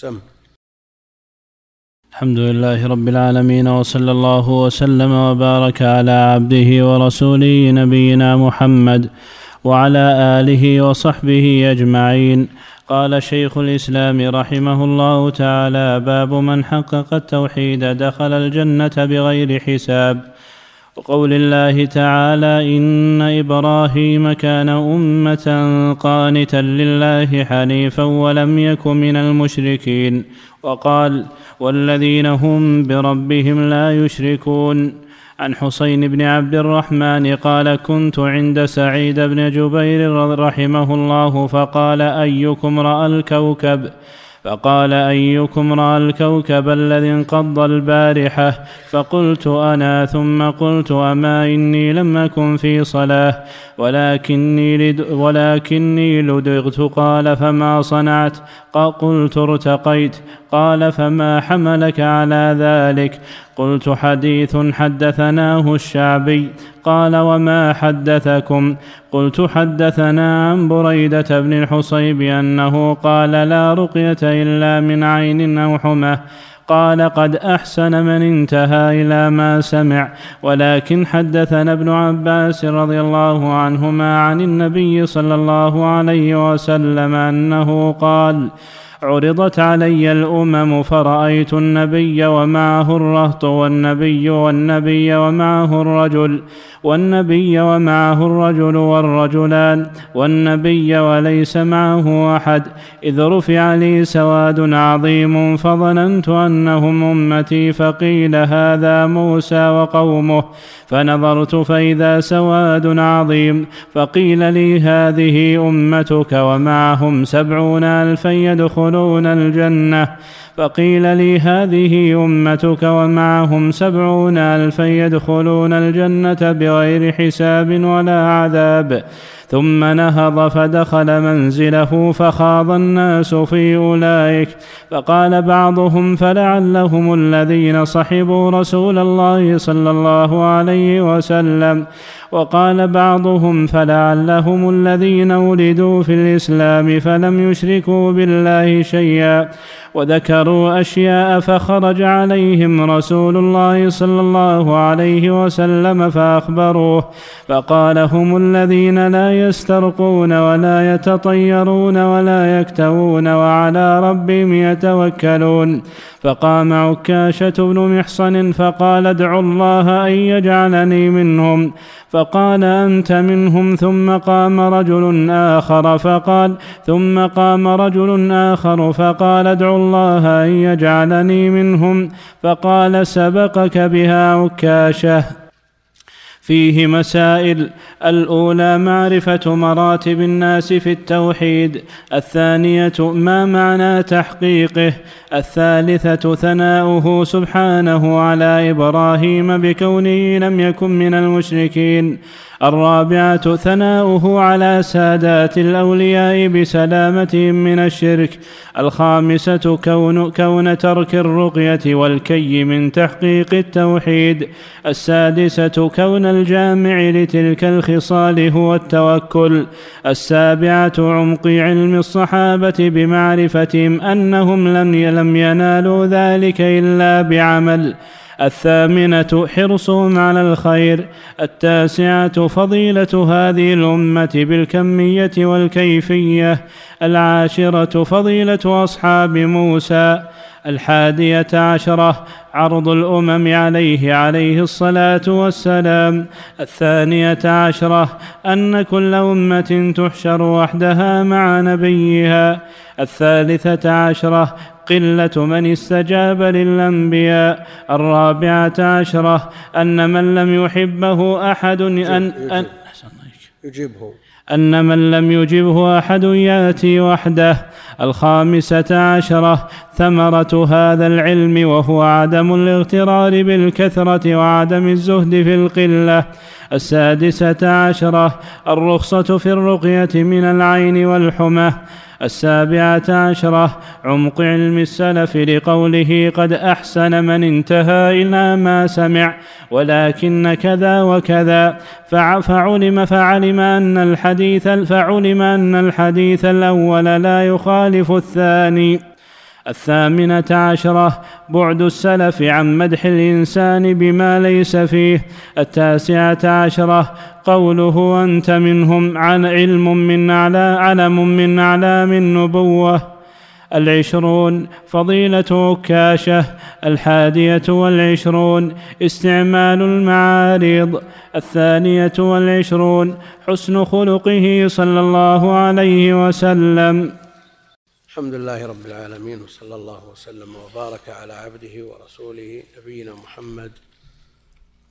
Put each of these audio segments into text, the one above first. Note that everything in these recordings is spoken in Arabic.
سم. الحمد لله رب العالمين وصلى الله وسلم وبارك على عبده ورسوله نبينا محمد وعلى آله وصحبه أجمعين. قال شيخ الإسلام رحمه الله تعالى باب من حقق التوحيد دخل الجنة بغير حساب. وقول الله تعالى إن إبراهيم كان أمة قانتا لله حنيفا ولم يك من المشركين وقال والذين هم بربهم لا يشركون عن حسين بن عبد الرحمن قال كنت عند سعيد بن جبير رحمه الله فقال أيكم رأى الكوكب فقال أيكم رأى الكوكب الذي انقض البارحة؟ فقلت أنا ثم قلت أما إني لم أكن في صلاة ولكني, لد ولكني لدغت. قال فما صنعت؟ قلت ارتقيت. قال فما حملك على ذلك؟ قلت حديث حدثناه الشعبي. قال وما حدثكم؟ قلت حدثنا عن بريدة بن الحصيب أنه قال لا رقية إلا من عين أو حمى. قال قد أحسن من انتهى إلى ما سمع. ولكن حدثنا ابن عباس رضي الله عنهما عن النبي صلى الله عليه وسلم أنه قال عرضت علي الامم فرايت النبي ومعه الرهط والنبي والنبي ومعه الرجل والنبي ومعه الرجل والرجلان والنبي وليس معه احد اذ رفع لي سواد عظيم فظننت انهم امتي فقيل هذا موسى وقومه فنظرت فاذا سواد عظيم فقيل لي هذه امتك ومعهم سبعون الفا يدخلون الجنة فقيل لي هذه أمتك ومعهم سبعون ألفا يدخلون الجنة بغير حساب ولا عذاب. ثم نهض فدخل منزله فخاض الناس في أولئك. فقال بعضهم فلعلهم الذين صحبوا رسول الله صلى الله عليه وسلم. وقال بعضهم فلعلهم الذين ولدوا في الإسلام فلم يشركوا بالله شيئا. وذكروا أشياء فخرج عليهم رسول الله صلى الله عليه وسلم فأخبروه فقال هم الذين لا يسترقون ولا يتطيرون ولا يكتوون وعلى ربهم يتوكلون. فقام عكاشة بن محصن فقال ادعوا الله أن يجعلني منهم. فقال أنت منهم. ثم قام رجل آخر فقال ثم قام رجل آخر فقال ادعوا الله أن يجعلني منهم. فقال سبقك بها عكاشة. فيه مسائل. الأولى معرفة مراتب الناس في التوحيد. الثانية ما معنى تحقيقه. الثالثة ثناؤه سبحانه على إبراهيم بكونه لم يكن من المشركين. الرابعة ثناؤه على سادات الأولياء بسلامتهم من الشرك. الخامسة كون, كون ترك الرقية والكي من تحقيق التوحيد. السادسة كون الجامع لتلك الخصال هو التوكل. السابعة عمق علم الصحابة بمعرفتهم أنهم لم ينالوا ذلك إلا بعمل. الثامنة حرصهم على الخير التاسعة فضيلة هذه الأمة بالكمية والكيفية العاشرة فضيلة أصحاب موسى الحادية عشرة عرض الأمم عليه عليه الصلاة والسلام الثانية عشرة أن كل أمة تحشر وحدها مع نبيها الثالثة عشرة قلة من استجاب للأنبياء الرابعة عشرة أن من لم يحبه أحد أن, أن يجيبه. أن من لم يجبه أحد يأتي وحده. الخامسة عشرة ثمرة هذا العلم وهو عدم الاغترار بالكثرة وعدم الزهد في القلة. السادسة عشرة الرخصة في الرقية من العين والحمى. السابعة عشرة عمق علم السلف لقوله قد أحسن من انتهى إلى ما سمع ولكن كذا وكذا. فعلم فعلم أن الحديث فعلم أن الحديث الأول لا يخالف الثاني. الثامنة عشرة بعد السلف عن مدح الإنسان بما ليس فيه. التاسعة عشرة قوله أنت منهم عن علم من على علم من أعلام النبوة العشرون فضيلة عكاشة. الحادية والعشرون استعمال المعارض. الثانية والعشرون حسن خلقه صلى الله عليه وسلم. الحمد لله رب العالمين وصلى الله وسلم وبارك على عبده ورسوله نبينا محمد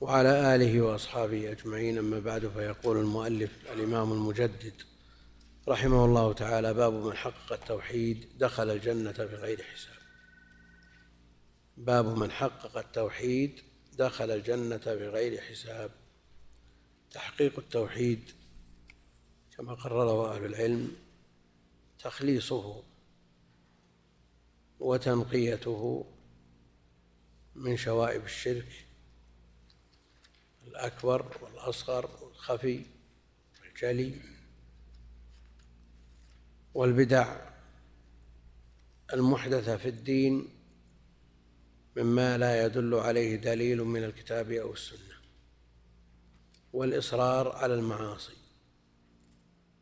وعلى آله وأصحابه أجمعين. أما بعد فيقول المؤلف الإمام المجدد رحمه الله تعالى باب من حقق التوحيد دخل الجنة بغير حساب. باب من حقق التوحيد دخل الجنة بغير حساب. تحقيق التوحيد كما قرره أهل العلم تخليصه وتنقيته من شوائب الشرك الأكبر والأصغر والخفي والجلي والبدع المحدثة في الدين مما لا يدل عليه دليل من الكتاب أو السنة والإصرار على المعاصي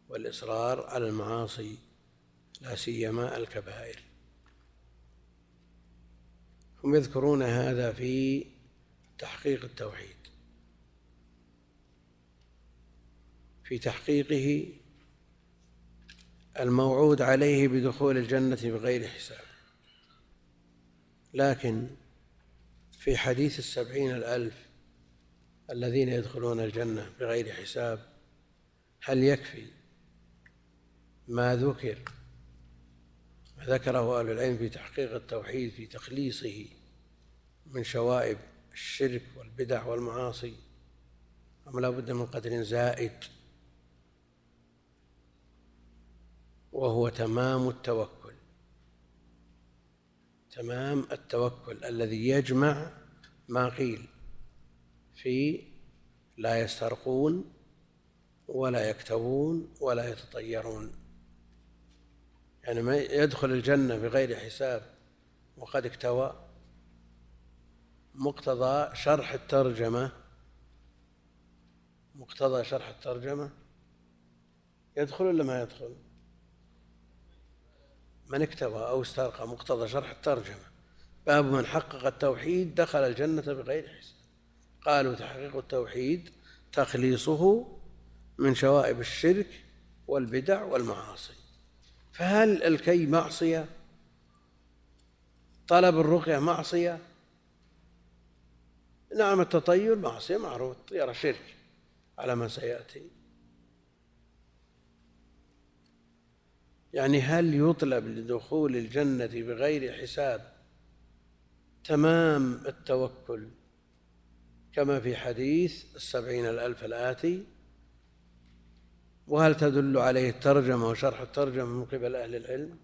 والإصرار على المعاصي لا سيما الكبائر هم يذكرون هذا في تحقيق التوحيد في تحقيقه الموعود عليه بدخول الجنة بغير حساب. لكن في حديث السبعين الألف الذين يدخلون الجنة بغير حساب هل يكفي ما ذكر ذكره أهل العلم في تحقيق التوحيد في تخليصه من شوائب الشرك والبدع والمعاصي. أم لا بد من قدر زائد وهو تمام التوكل. تمام التوكل الذي يجمع ما قيل في لا يسترقون ولا يكتوون ولا يتطيرون. يعني ما يدخل الجنة بغير حساب وقد اكتوى مقتضى شرح الترجمة مقتضى شرح الترجمة. يدخل ولا ما يدخل؟ من اكتوى أو استرقى مقتضى شرح الترجمة. باب من حقق التوحيد دخل الجنة بغير حساب. قالوا تحقيق التوحيد تخليصه من شوائب الشرك والبدع والمعاصي. فهل الكي معصية؟ طلب الرقية معصية؟ نعم التطير معصية معروف يرى شرك على ما سيأتي. يعني هل يطلب لدخول الجنة بغير حساب تمام التوكل كما في حديث السبعين الألف الآتي؟ وهل تدل عليه الترجمة وشرح الترجمة من قبل أهل العلم؟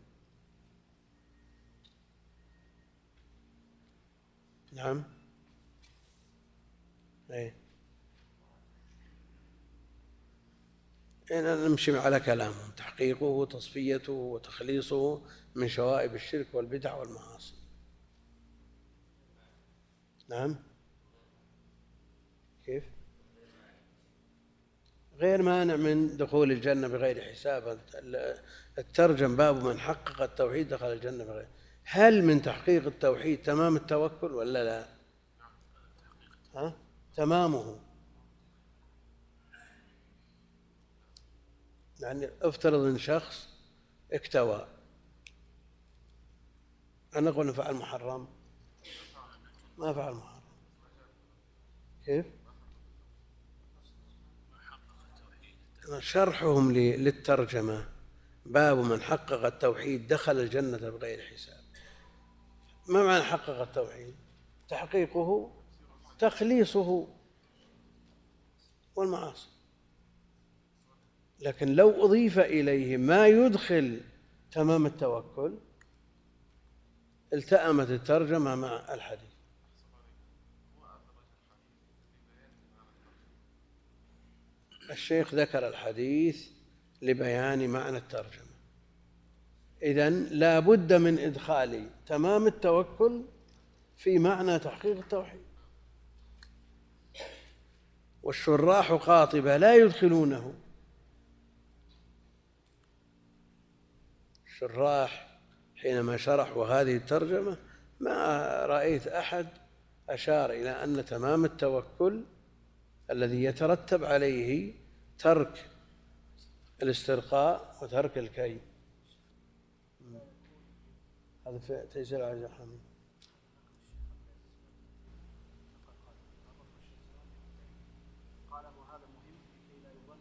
نعم. أيه. نمشي على كلامهم تحقيقه وتصفيته وتخليصه من شوائب الشرك والبدع والمعاصي. نعم. كيف؟ غير مانع من دخول الجنة بغير حساب. الترجم باب من حقق التوحيد دخل الجنة بغير هل من تحقيق التوحيد تمام التوكل ولا لا؟ ها؟ تمامه. يعني افترض إن شخص اكتوى. أنا أقول فعل محرم. ما فعل محرم. كيف؟ شرحهم للترجمة. باب من حقق التوحيد دخل الجنة بغير حساب. ما معنى حقق التوحيد؟ تحقيقه تخليصه والمعاصي. لكن لو أضيف إليه ما يدخل تمام التوكل التأمت الترجمة مع الحديث. الشيخ ذكر الحديث لبيان معنى الترجمة إذا لا بد من إدخال تمام التوكل في معنى تحقيق التوحيد. والشراح قاطبة لا يدخلونه. الشراح حينما شرحوا هذه الترجمة ما رأيت أحد أشار إلى أن تمام التوكل الذي يترتب عليه ترك الاسترقاء وترك الكي. هذا في تيسير العزيز الحميد قال وهذا مهم لكي لا يظن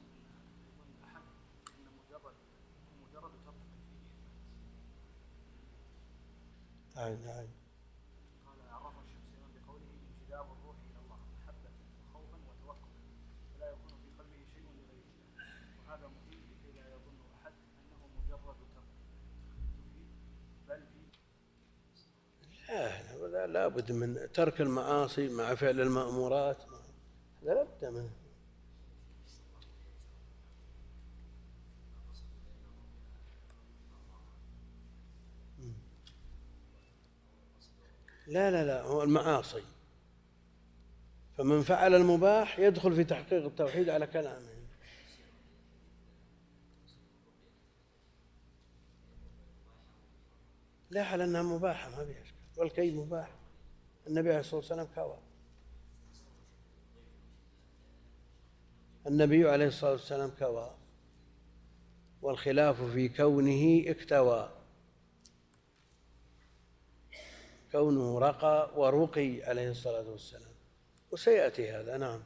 يظن احد ان مجرد مجرد ترك فيه نعم لا لابد من ترك المعاصي مع فعل المأمورات. هذا لابد منه. لا لا لا هو المعاصي. فمن فعل المباح يدخل في تحقيق التوحيد على كلامه. لا على أنها مباحة ما فيها والكي مباح. النبي عليه الصلاة والسلام كوى النبي عليه الصلاة والسلام كوى والخلاف في كونه اكتوى. كونه رقى ورقي عليه الصلاة والسلام. وسيأتي هذا نعم.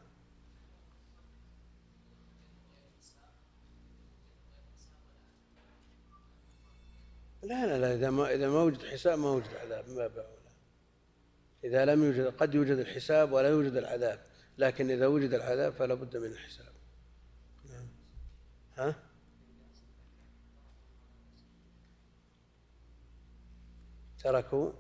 لا لا لا إذا ما إذا ما وجد حساب ما وجد عذاب ما بأولى إذا لم يوجد قد يوجد الحساب ولا يوجد العذاب لكن إذا وجد العذاب فلا بد من الحساب. نعم. ها؟ تركوا؟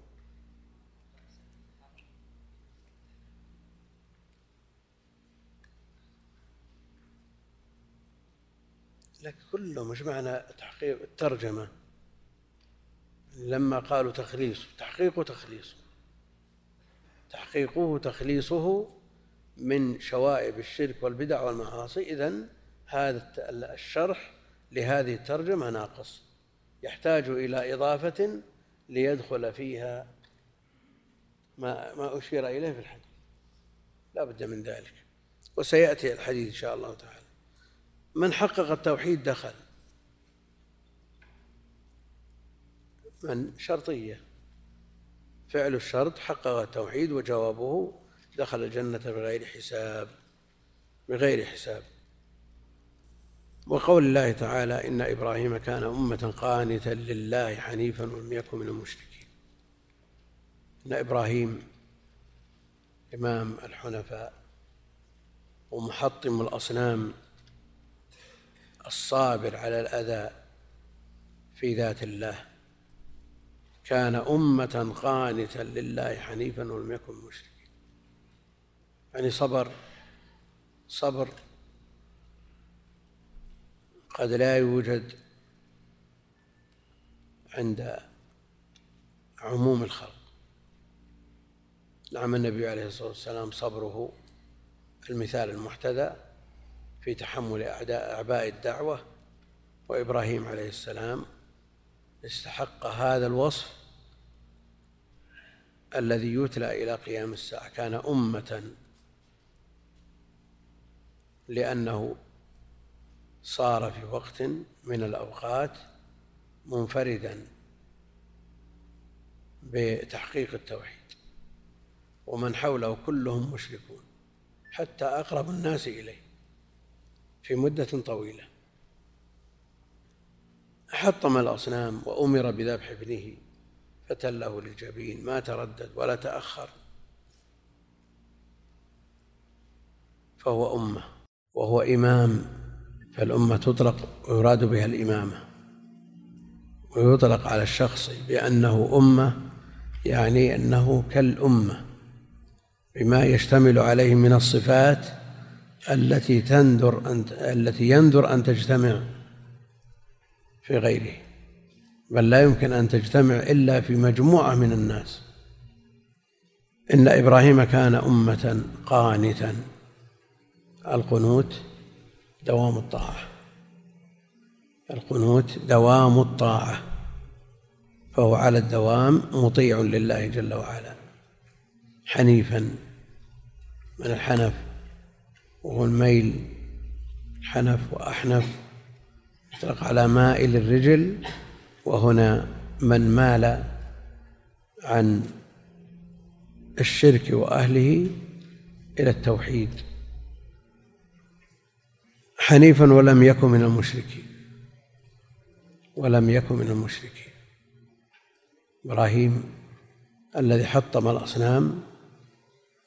لكن كلهم مش معنى تحقيق الترجمة؟ لما قالوا تخليص تحقيق تخليص تحقيقه تخليصه من شوائب الشرك والبدع والمعاصي. إذن هذا الشرح لهذه الترجمة ناقص. يحتاج إلى إضافة ليدخل فيها ما ما أشير إليه في الحديث. لا بد من ذلك. وسيأتي الحديث إن شاء الله تعالى. من حقق التوحيد دخل. من شرطية. فعل الشرط حقق التوحيد وجوابه دخل الجنة بغير حساب بغير حساب. وقول الله تعالى إن إبراهيم كان أمة قانتا لله حنيفا ولم يكن من المشركين. إن إبراهيم إمام الحنفاء ومحطم الأصنام الصابر على الأذى في ذات الله. كان أمة قانتا لله حنيفا ولم يكن مشركا. يعني صبر صبر قد لا يوجد عند عموم الخلق. نعم النبي عليه الصلاة والسلام صبره المثال المحتذى في تحمل أعداء أعباء الدعوة وإبراهيم عليه السلام استحق هذا الوصف الذي يتلى إلى قيام الساعة. كان أمة لأنه صار في وقت من الأوقات منفردا بتحقيق التوحيد ومن حوله كلهم مشركون حتى أقرب الناس إليه في مدة طويلة. حطم الأصنام وأمر بذبح ابنه فتله للجبين ما تردد ولا تأخر. فهو أمة وهو إمام فالأمة تطلق ويراد بها الإمامة. ويطلق على الشخص بأنه أمة يعني أنه كالأمة بما يشتمل عليه من الصفات التي تندر أن التي يندر أن تجتمع. في غيره. بل لا يمكن أن تجتمع إلا في مجموعة من الناس. إن إبراهيم كان أمة قانتا القنوت دوام الطاعة. القنوت دوام الطاعة فهو على الدوام مطيع لله جل وعلا حنيفا من الحنف وهو الميل حنف وأحنف. يطلق على مائل الرجل وهنا من مال عن الشرك وأهله إلى التوحيد. حنيفا ولم يكن من المشركين ولم يكن من المشركين. إبراهيم الذي حطم الأصنام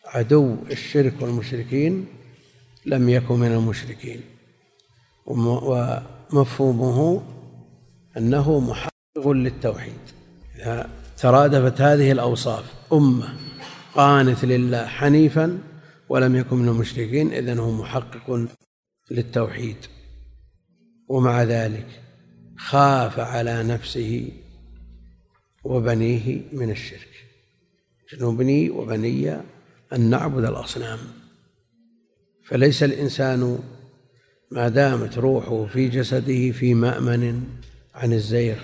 عدو الشرك والمشركين لم يكن من المشركين. ومفهومه أنه محقق للتوحيد. إذا ترادفت هذه الأوصاف أمة قانت لله حنيفا ولم يكن من المشركين إذن هو محقق للتوحيد. ومع ذلك خاف على نفسه وبنيه من الشرك. جنوبني وبني أن نعبد الأصنام. فليس الإنسان ما دامت روحه في جسده في مأمن عن الزيغ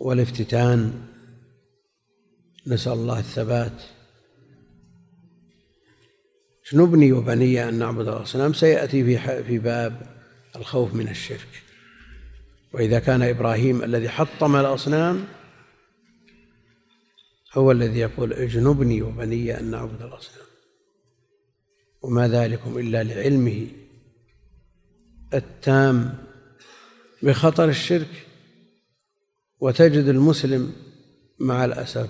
والافتتان نسأل الله الثبات. نبني وبني أن نعبد الأصنام سيأتي في في باب الخوف من الشرك. وإذا كان إبراهيم الذي حطم الأصنام هو الذي يقول اجنبني وبني أن نعبد الأصنام وما ذلكم إلا لعلمه التام بخطر الشرك وتجد المسلم مع الأسف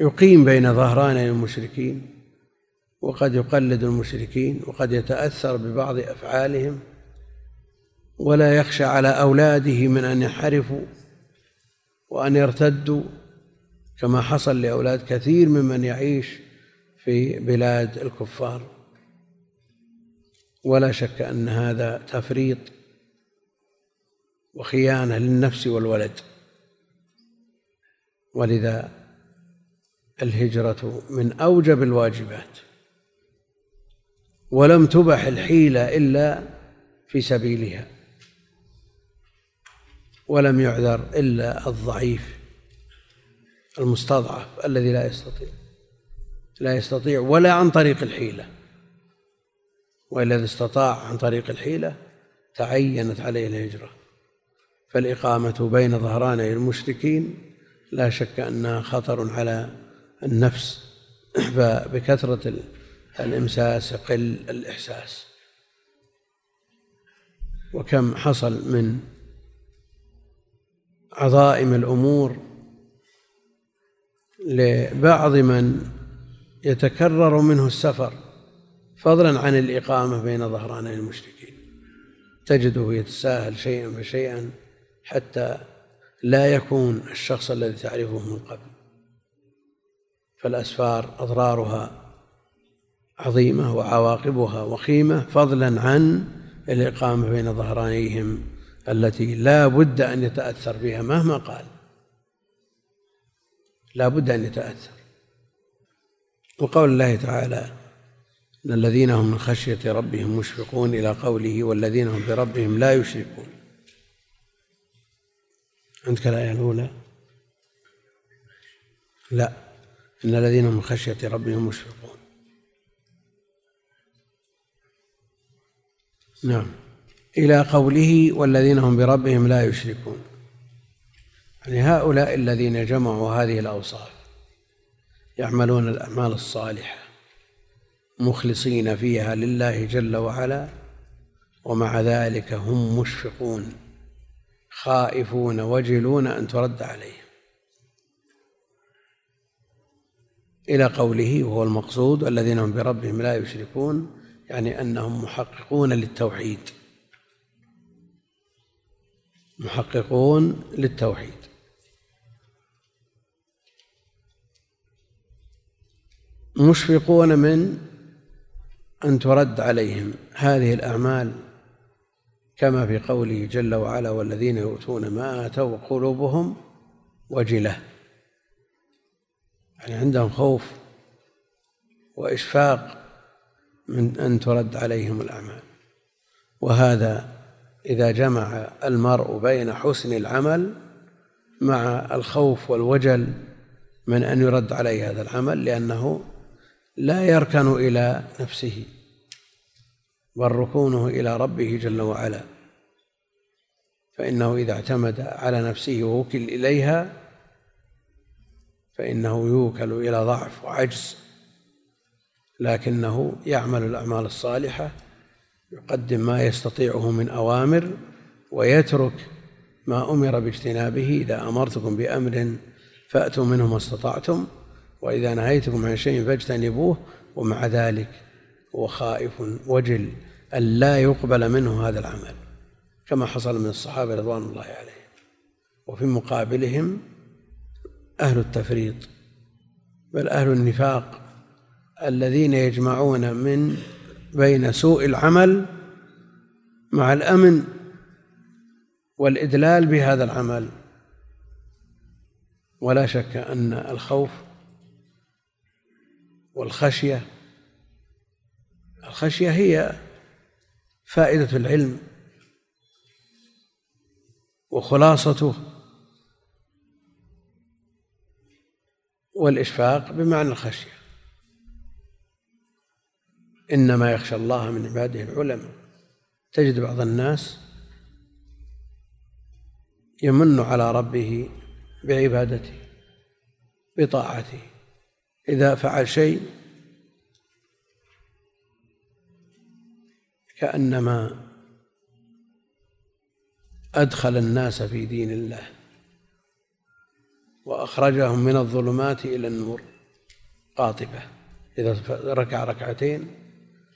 يقيم بين ظهراني المشركين وقد يقلد المشركين وقد يتأثر ببعض أفعالهم ولا يخشى على أولاده من أن ينحرفوا وأن يرتدوا كما حصل لأولاد كثير ممن يعيش في بلاد الكفار. ولا شك أن هذا تفريط وخيانة للنفس والولد. ولذا الهجرة من أوجب الواجبات. ولم تبح الحيلة إلا في سبيلها. ولم يعذر إلا الضعيف المستضعف الذي لا يستطيع. لا يستطيع ولا عن طريق الحيلة. وإلا إذا استطاع عن طريق الحيلة تعينت عليه الهجرة. فالإقامة بين ظهراني المشركين لا شك أنها خطر على النفس فبكثرة الإمساس يقل الإحساس. وكم حصل من عظائم الأمور لبعض من يتكرر منه السفر فضلا عن الإقامة بين ظهراني المشركين. تجده يتساهل شيئا فشيئا حتى لا يكون الشخص الذي تعرفه من قبل. فالأسفار أضرارها عظيمة وعواقبها وخيمة فضلا عن الإقامة بين ظهرانيهم التي لا بد أن يتأثر بها مهما قال. لا بد أن يتأثر. وقول الله تعالى إن الذين هم من خشية ربهم مشفقون إلى قوله والذين هم بربهم لا يشركون. عندك الآية الأولى؟ لا. إن الذين هم من خشية ربهم مشفقون. نعم. إلى قوله والذين هم بربهم لا يشركون. يعني هؤلاء الذين جمعوا هذه الأوصاف يعملون الأعمال الصالحة مخلصين فيها لله جل وعلا ومع ذلك هم مشفقون خائفون وجلون أن ترد عليهم. إلى قوله وهو المقصود الذين هم بربهم لا يشركون يعني أنهم محققون للتوحيد. محققون للتوحيد. مشفقون من أن ترد عليهم هذه الأعمال كما في قوله جل وعلا والذين يؤتون ما آتوا قلوبهم وجلة. يعني عندهم خوف وإشفاق من أن ترد عليهم الأعمال. وهذا إذا جمع المرء بين حسن العمل مع الخوف والوجل من أن يرد عليه هذا العمل لأنه لا يركن إلى نفسه بل ركونه إلى ربه جل وعلا. فإنه إذا اعتمد على نفسه ووكل إليها فإنه يوكل إلى ضعف وعجز. لكنه يعمل الأعمال الصالحة يقدم ما يستطيعه من أوامر ويترك ما أمر باجتنابه. إذا أمرتكم بأمر فأتوا منه ما استطعتم. وإذا نهيتكم عن شيء فاجتنبوه ومع ذلك هو خائف وجل أن لا يقبل منه هذا العمل كما حصل من الصحابة رضوان الله عليهم. وفي مقابلهم أهل التفريط بل أهل النفاق الذين يجمعون من بين سوء العمل مع الأمن والإدلال بهذا العمل. ولا شك أن الخوف والخشية. الخشية هي فائدة العلم وخلاصته والإشفاق بمعنى الخشية. إنما يخشى الله من عباده العلماء. تجد بعض الناس يمن على ربه بعبادته بطاعته. إذا فعل شيء كأنما أدخل الناس في دين الله وأخرجهم من الظلمات إلى النور قاطبة. إذا ركع ركعتين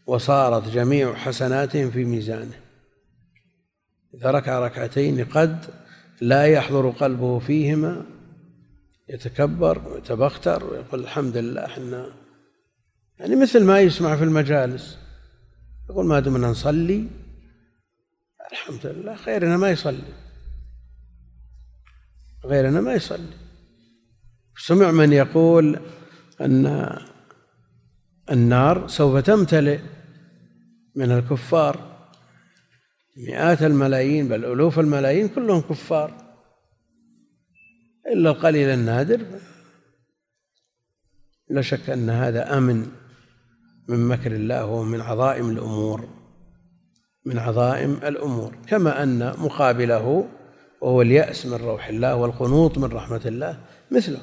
وصارت جميع حسناتهم في ميزانه. إذا ركع ركعتين قد لا يحضر قلبه فيهما يتكبر ويتبختر ويقول الحمد لله إحنا يعني مثل ما يسمع في المجالس. يقول ما دمنا نصلي. الحمد لله غيرنا ما يصلي. غيرنا ما يصلي. سمع من يقول أن النار سوف تمتلئ من الكفار. مئات الملايين بل ألوف الملايين كلهم كفار. إلا القليل النادر. لا شك أن هذا أمن من مكر الله ومن عظائم الأمور من عظائم الأمور. كما أن مقابله وهو اليأس من روح الله والقنوط من رحمة الله مثله.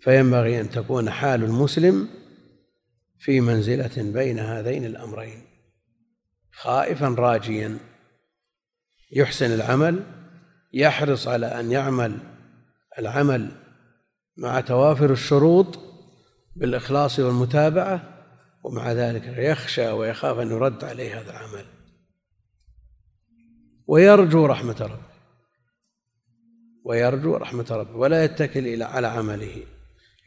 فينبغي أن تكون حال المسلم في منزلة بين هذين الأمرين. خائفا راجيا. يحسن العمل يحرص على أن يعمل العمل مع توافر الشروط بالإخلاص والمتابعة ومع ذلك يخشى ويخاف أن يرد عليه هذا العمل. ويرجو رحمة ربه. ويرجو رحمة ربه. ولا يتكل إلى على عمله.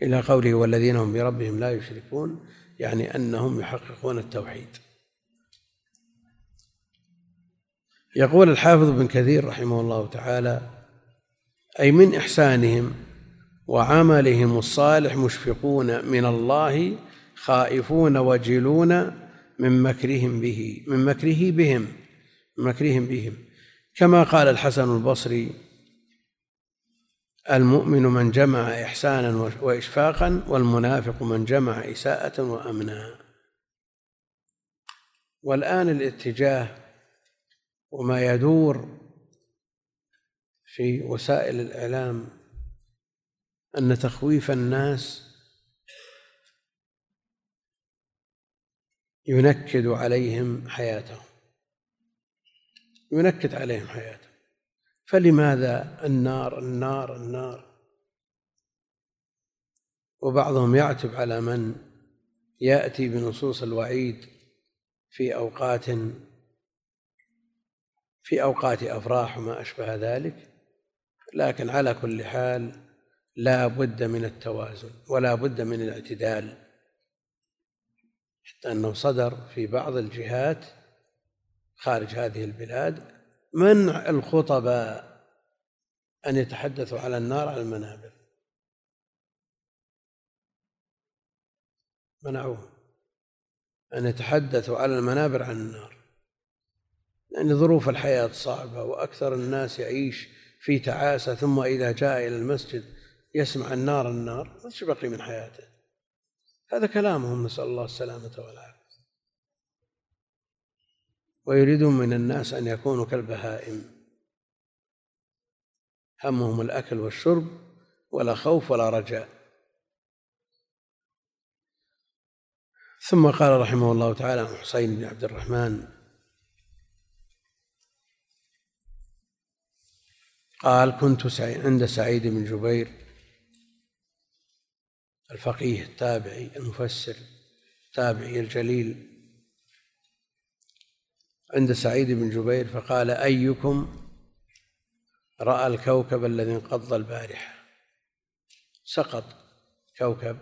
إلى قوله والذين هم بربهم لا يشركون يعني أنهم يحققون التوحيد. يقول الحافظ بن كثير رحمه الله تعالى أي من إحسانهم وعملهم الصالح مشفقون من الله خائفون وجلون من مكرهم به من مكره بهم من مكرهم بهم. كما قال الحسن البصري المؤمن من جمع إحسانا وإشفاقا والمنافق من جمع إساءة وأمنا. والآن الاتجاه وما يدور في وسائل الإعلام أن تخويف الناس ينكد عليهم حياتهم. ينكد عليهم حياتهم. فلماذا النار النار النار؟ وبعضهم يعتب على من يأتي بنصوص الوعيد في أوقات في أوقات أفراح وما أشبه ذلك. لكن على كل حال لا بد من التوازن ولا بد من الاعتدال حتى أنه صدر في بعض الجهات خارج هذه البلاد منع الخطباء أن يتحدثوا على النار على المنابر. منعوهم أن يتحدثوا على المنابر عن النار لأن ظروف الحياة صعبة وأكثر الناس يعيش في تعاسة ثم إذا جاء إلى المسجد يسمع النار النار ما بقي من حياته. هذا كلامهم نسأل الله السلامة والعافية. ويريدون من الناس أن يكونوا كالبهائم. همهم الأكل والشرب ولا خوف ولا رجاء. ثم قال رحمه الله تعالى عن حسين بن عبد الرحمن قال كنت عند سعيد بن جبير الفقيه التابعي المفسر التابعي الجليل عند سعيد بن جبير فقال أيكم رأى الكوكب الذي انقض البارحة؟ سقط كوكب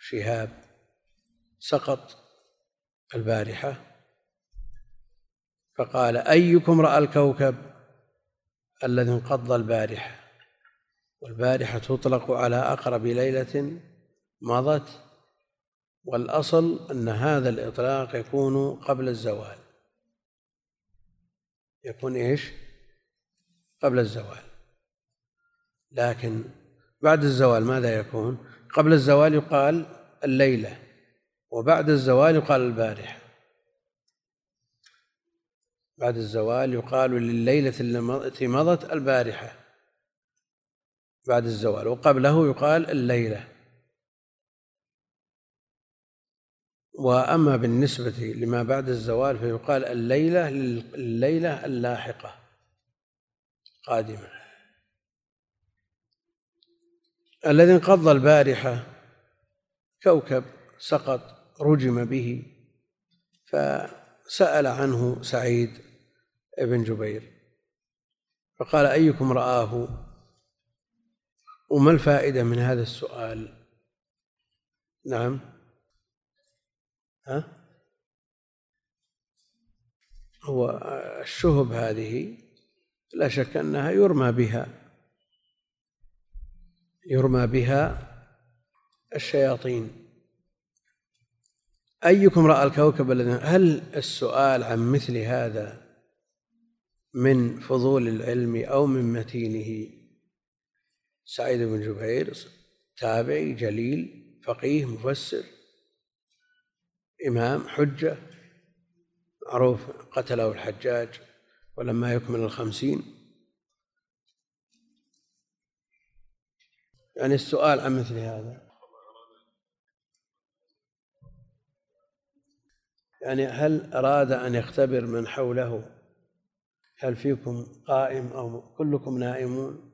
شهاب سقط البارحة؟ فقال أيكم رأى الكوكب الذي انقض البارحة والبارحة تطلق على أقرب ليلة مضت والأصل أن هذا الإطلاق يكون قبل الزوال. يكون إيش؟ قبل الزوال. لكن بعد الزوال ماذا يكون؟ قبل الزوال يقال الليلة وبعد الزوال يقال البارحة. بعد الزوال يقال لليلة التي مضت البارحة. بعد الزوال وقبله يقال الليلة. وأما بالنسبة لما بعد الزوال فيقال الليلة الليلة اللاحقة. قادمة الذي انقض البارحة كوكب سقط رجم به فسأل عنه سعيد. بن جبير. فقال أيكم رآه؟ وما الفائدة من هذا السؤال؟ نعم. ها؟ هو الشهب هذه لا شك أنها يرمى بها. يرمى بها الشياطين. أيكم رأى الكوكب الذي هل السؤال عن مثل هذا من فضول العلم أو من متينه. سعيد بن جبير تابعي جليل فقيه مفسر إمام حجة معروف قتله الحجاج ولما يكمل الخمسين. يعني السؤال عن مثل هذا. يعني هل أراد أن يختبر من حوله هل فيكم قائم أو كلكم نائمون؟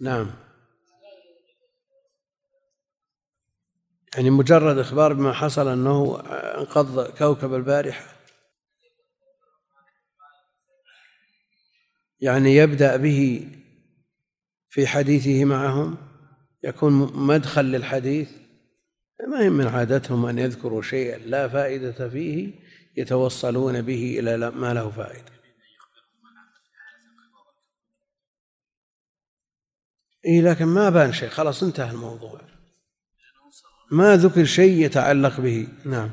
نعم. يعني مجرد إخبار بما حصل أنه انقض كوكب البارحة. يعني يبدأ به في حديثه معهم؟ يكون مدخل للحديث؟ ما هي من عادتهم أن يذكروا شيئا لا فائدة فيه يتوصلون به إلى ما له فائدة. إيه لكن ما بان شيء. خلاص انتهى الموضوع. ما ذكر شيء يتعلق به. نعم.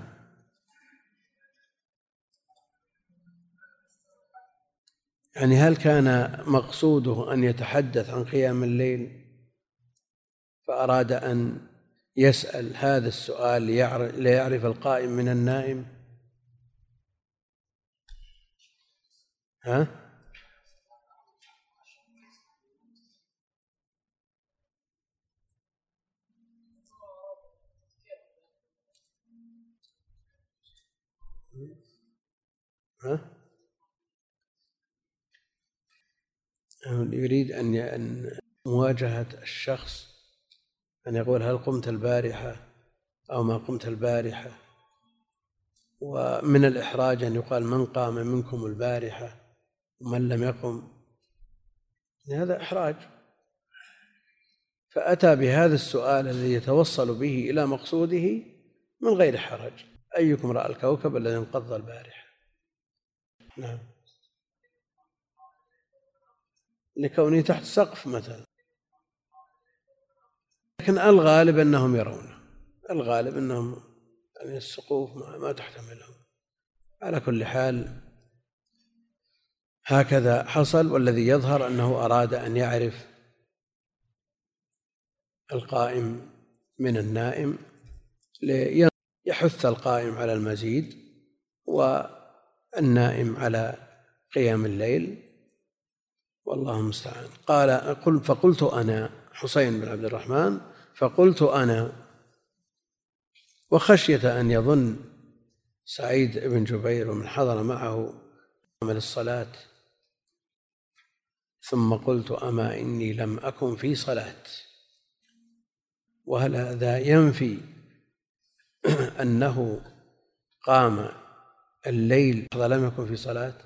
يعني هل كان مقصوده أن يتحدث عن قيام الليل فأراد أن يسأل هذا السؤال ليعرف القائم من النائم؟ ها؟ ها؟ يريد أن مواجهة الشخص أن يقول هل قمت البارحة أو ما قمت البارحة؟ ومن الإحراج أن يقال من قام منكم البارحة ومن لم يقم. هذا إحراج. فأتى بهذا السؤال الذي يتوصل به إلى مقصوده من غير حرج. أيكم رأى الكوكب الذي انقض البارحة؟ نعم. لكونه تحت سقف مثلا. لكن الغالب أنهم يرونه الغالب أنهم يعني السقوف ما, ما تحتملهم. على كل حال هكذا حصل والذي يظهر أنه أراد أن يعرف القائم من النائم ليحث القائم على المزيد والنائم على قيام الليل. والله المستعان. قال قل فقلت أنا حسين بن عبد الرحمن فقلت أنا وخشية أن يظن سعيد بن جبير ومن حضر معه عمل الصلاة. ثم قلت أما إني لم أكن في صلاة وهل هذا ينفي أنه قام الليل لم يكن في صلاة؟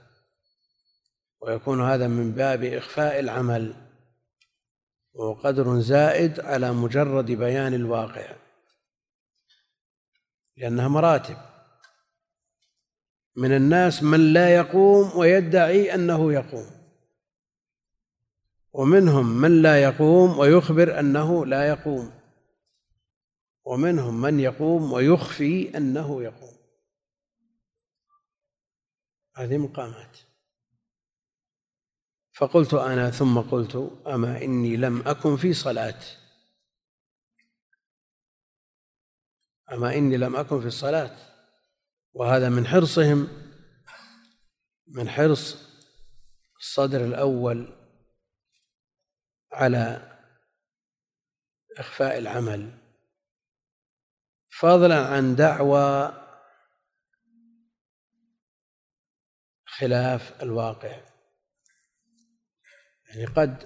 ويكون هذا من باب إخفاء العمل. وهو قدر زائد على مجرد بيان الواقع لأنها مراتب. من الناس من لا يقوم ويدعي أنه يقوم ومنهم من لا يقوم ويخبر أنه لا يقوم ومنهم من يقوم ويخفي أنه يقوم. هذه مقامات. فقلت أنا ثم قلت أما إني لم أكن في صلاة أما إني لم أكن في الصلاة. وهذا من حرصهم من حرص الصدر الأول على إخفاء العمل. فضلا عن دعوى خلاف الواقع. يعني قد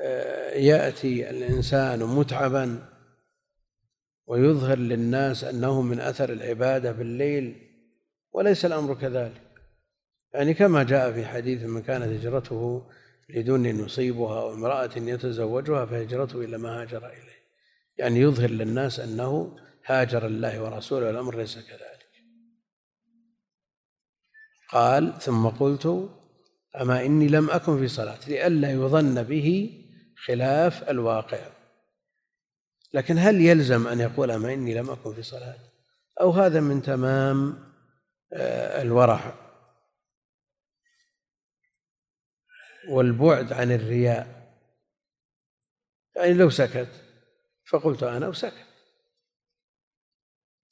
آه، يأتي الإنسان متعبا ويظهر للناس أنه من أثر العبادة بالليل وليس الأمر كذلك. يعني كما جاء في حديث من كانت هجرته لدون يصيبها أو امرأة يتزوجها فهجرته إلى ما هاجر إليه. يعني يظهر للناس أنه هاجر الله ورسوله والأمر ليس كذلك. قال ثم قلت أما إني لم أكن في صلاة لئلا يظن به خلاف الواقع. لكن هل يلزم أن يقول أما إني لم أكن في صلاة؟ أو هذا من تمام آه، الورع. والبعد عن الرياء. يعني لو سكت فقلت أنا وسكت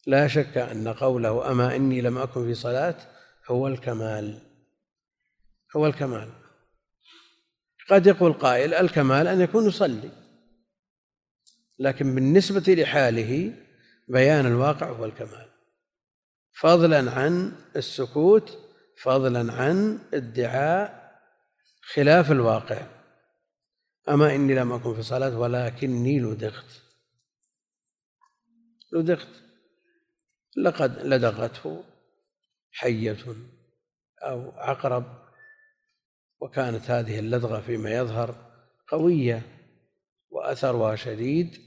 لا شك أن قوله أما إني لم أكن في صلاة هو الكمال. هو الكمال. قد يقول قائل الكمال أن يكون يصلي. لكن بالنسبة لحاله بيان الواقع هو الكمال. فضلا عن السكوت فضلا عن ادعاء خلاف الواقع. أما إني لم أكن في صلاة ولكني لدغت. لدغت. لقد لدغته حية أو عقرب وكانت هذه اللدغة فيما يظهر قوية وأثرها شديد.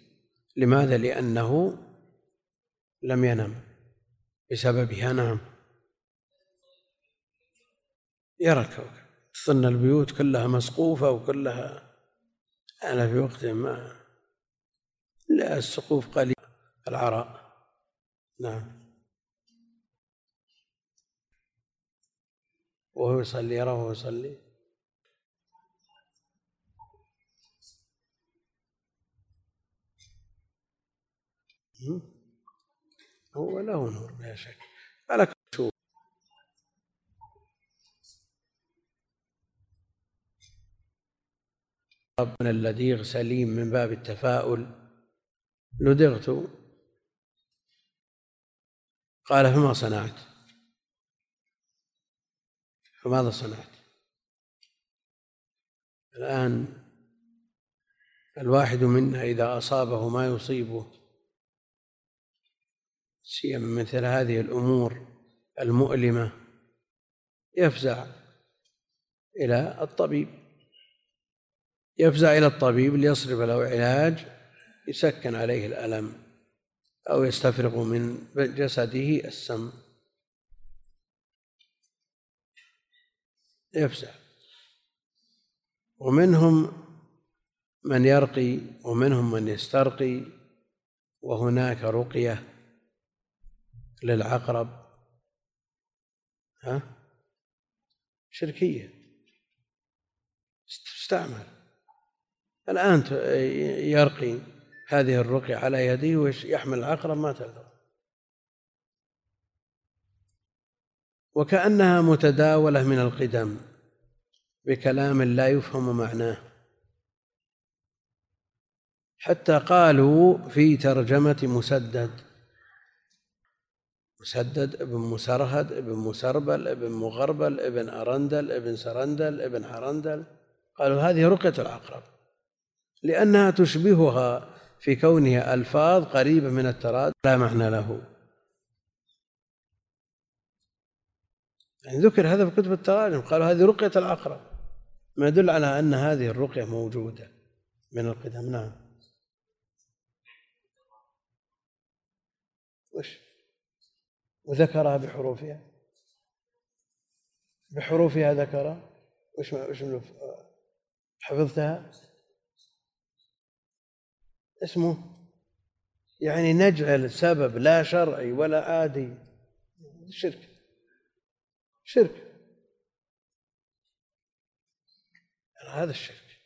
لماذا؟ لأنه لم ينم. بسببها نعم. يرى الكوكب تظن البيوت كلها مسقوفة وكلها أنا في وقت ما لا السقوف قليل. العراء نعم. وهو يصلي يراه وهو يصلي. هو له نور بلا شك. على كل من اللديغ سليم من باب التفاؤل. لدغت قال فما صنعت؟ فماذا صنعت؟ الآن الواحد منا إذا أصابه ما يصيبه سيما مثل هذه الأمور المؤلمة يفزع إلى الطبيب. يفزع إلى الطبيب ليصرف له علاج يسكن عليه الألم أو يستفرغ من جسده السم. يفزع. ومنهم من يرقي ومنهم من يسترقي وهناك رقية. للعقرب. ها؟ شركية. تستعمل. الآن يرقي هذه الرقية على يديه ويحمل العقرب ما تلقى وكأنها متداولة من القدم بكلام لا يفهم معناه. حتى قالوا في ترجمة مسدد مسدد ابن مسرهد ابن مسربل ابن مغربل ابن أرندل ابن سرندل ابن حرندل. قالوا هذه رقية العقرب. لأنها تشبهها في كونها ألفاظ قريبة من التراد لا معنى له. يعني ذكر هذا في كتب التراجم. قالوا هذه رقية العقرب. ما يدل على أن هذه الرقية موجودة من القدم. نعم. وش؟ وذكرها بحروفها. بحروفها ذكرها. وش وش حفظتها؟ اسمه؟ يعني نجعل سبب لا شرعي ولا عادي شرك. شرك. هذا الشرك.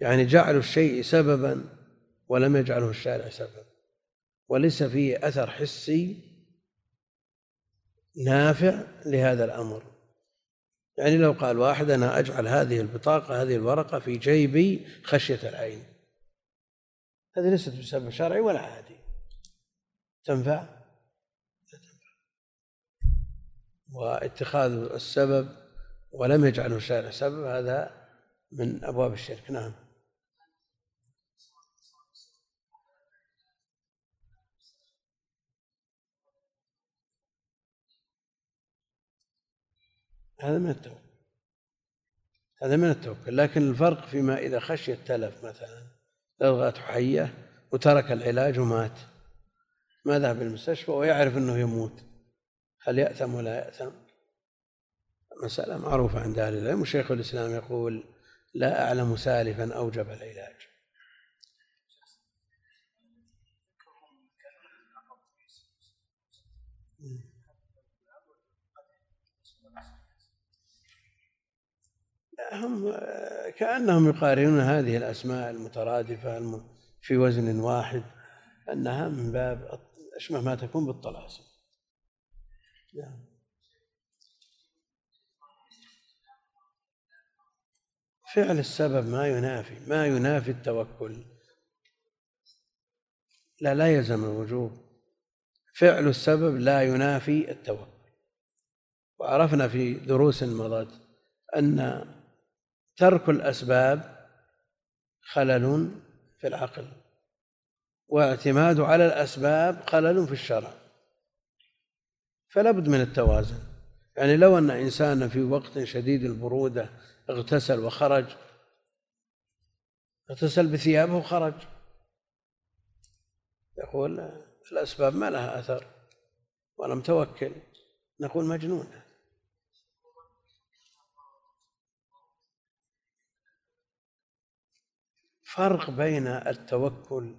يعني جعل الشيء سببا ولم يجعله الشارع سببا. وليس فيه أثر حسي نافع لهذا الأمر. يعني لو قال واحد أنا أجعل هذه البطاقة هذه الورقة في جيبي خشية العين. هذه ليست بسبب شرعي ولا عادي. تنفع؟ لا تنفع. واتخاذ السبب ولم يجعله الشارع سبب هذا من أبواب الشرك. نعم. هذا من التوكل. هذا من التوكل. لكن الفرق فيما إذا خشي التلف مثلا لدغته حية وترك العلاج ومات. ما ذهب المستشفى ويعرف أنه يموت. هل يأثم ولا يأثم؟ مسألة معروفة عند أهل العلم وشيخ الإسلام يقول لا أعلم سالفا أوجب العلاج. هم كأنهم يقارنون هذه الأسماء المترادفة في وزن واحد أنها من باب أشبه ما تكون بالطلاسم. نعم. فعل السبب ما ينافي ما ينافي التوكل. لا لا يلزم الوجوب. فعل السبب لا ينافي التوكل. وعرفنا في دروس مضت أن ترك الأسباب خلل في العقل واعتماد على الأسباب خلل في الشرع. فلا بد من التوازن. يعني لو أن إنسانا في وقت شديد البرودة اغتسل وخرج اغتسل بثيابه وخرج. يقول الأسباب ما لها أثر ولم توكل نقول مجنون فرق بين التوكل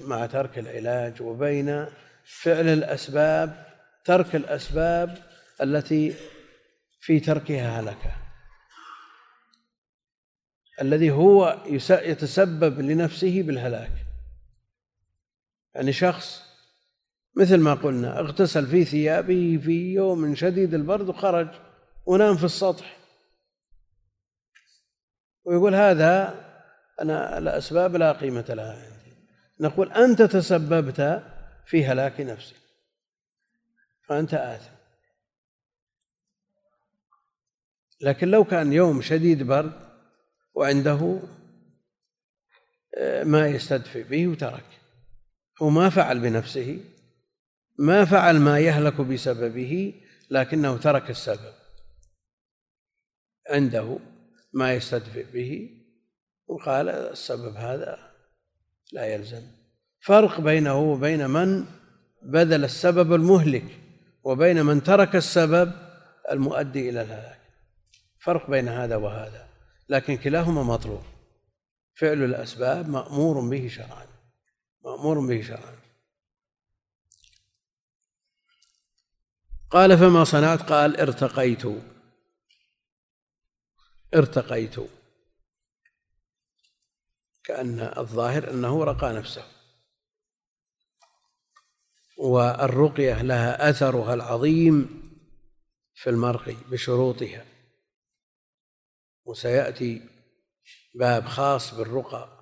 مع ترك العلاج وبين فعل الأسباب ترك الأسباب التي في تركها هلكة الذي هو يتسبب لنفسه بالهلاك. يعني شخص مثل ما قلنا اغتسل في ثيابه في يوم شديد البرد وخرج ونام في السطح. ويقول هذا أنا الأسباب لا قيمة لها. عندي نقول أنت تسببت في هلاك نفسك. فأنت آثم. لكن لو كان يوم شديد برد وعنده آه، ما يستدفئ به وترك. هو ما فعل بنفسه ما فعل ما يهلك بسببه لكنه ترك السبب. عنده ما يستدفئ به وقال السبب هذا لا يلزم. فرق بينه وبين من بذل السبب المهلك وبين من ترك السبب المؤدي إلى الهلاك. فرق بين هذا وهذا. لكن كلاهما مطلوب. فعل الأسباب مأمور به شرعا. مأمور به شرعا. قال فما صنعت؟ قال ارتقيت. ارتقيت. كأن الظاهر أنه رقى نفسه. والرقية لها أثرها العظيم في المرقي بشروطها. وسيأتي باب خاص بالرقى.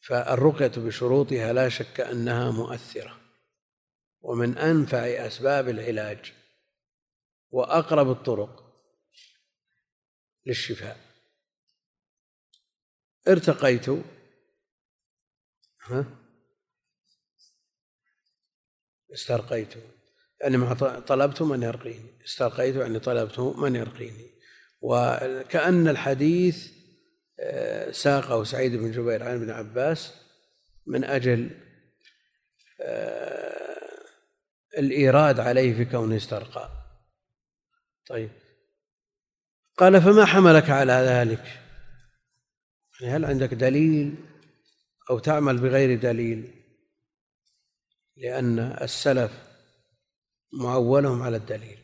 فالرقية بشروطها لا شك أنها مؤثرة. ومن أنفع أسباب العلاج وأقرب الطرق للشفاء. ارتقيت. ها؟ استرقيت. يعني ما طلبت من يرقيني. استرقيت يعني طلبت من يرقيني. وكأن الحديث آه، ساقه سعيد بن جبير عن ابن عباس من أجل آه، الإيراد عليه في كونه استرقى. طيب. قال فما حملك على ذلك؟ هل عندك دليل أو تعمل بغير دليل لأن السلف معولهم على الدليل؟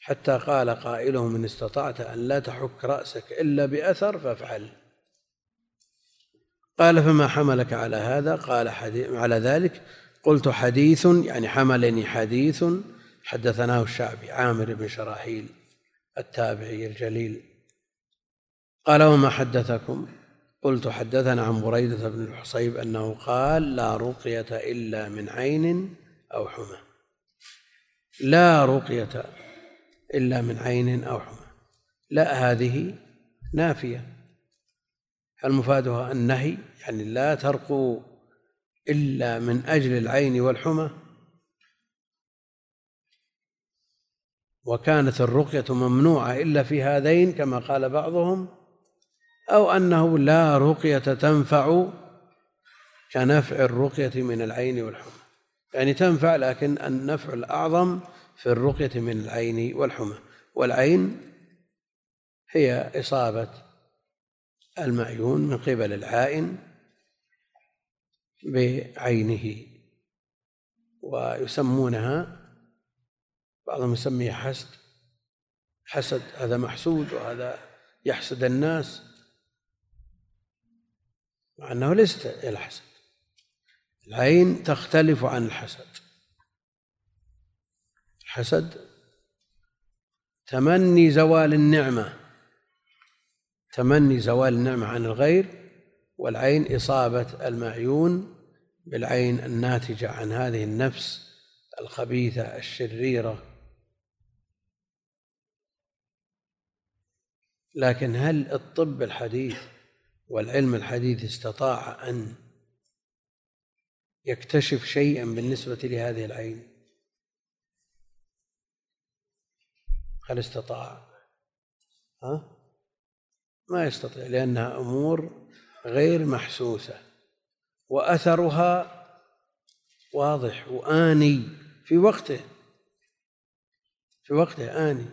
حتى قال قائلهم إن استطعت أن لا تحك رأسك إلا بأثر فافعل. قال فما حملك على هذا؟ قال حديث على ذلك قلت حديث يعني حملني حديث. حدثناه الشعبي عامر بن شراحيل التابعي الجليل. قال وما حدثكم؟ قلت حدثنا عن بريدة بن الحصيب أنه قال لا رقية إلا من عين أو حمى. لا رقية إلا من عين أو حمى. لا هذه نافية. هل مفادها النهي يعني لا ترقوا إلا من أجل العين والحمى. وكانت الرقية ممنوعة إلا في هذين كما قال بعضهم أو أنه لا رقية تنفع كنفع الرقية من العين والحمى. يعني تنفع لكن النفع الأعظم في الرقية من العين والحمى. والعين هي إصابة المعيون من قبل العائن بعينه ويسمونها بعضهم يسميها حسد. حسد هذا محسود وهذا يحسد الناس. مع أنه ليس الحسد العين تختلف عن الحسد. الحسد تمني زوال النعمة تمني زوال النعمة عن الغير والعين إصابة المعيون بالعين الناتجة عن هذه النفس الخبيثة الشريرة. لكن هل الطب الحديث والعلم الحديث استطاع أن يكتشف شيئا بالنسبة لهذه العين. هل استطاع؟ ها؟ ما يستطيع لأنها أمور غير محسوسة. وأثرها واضح وآني في وقته في وقته آني.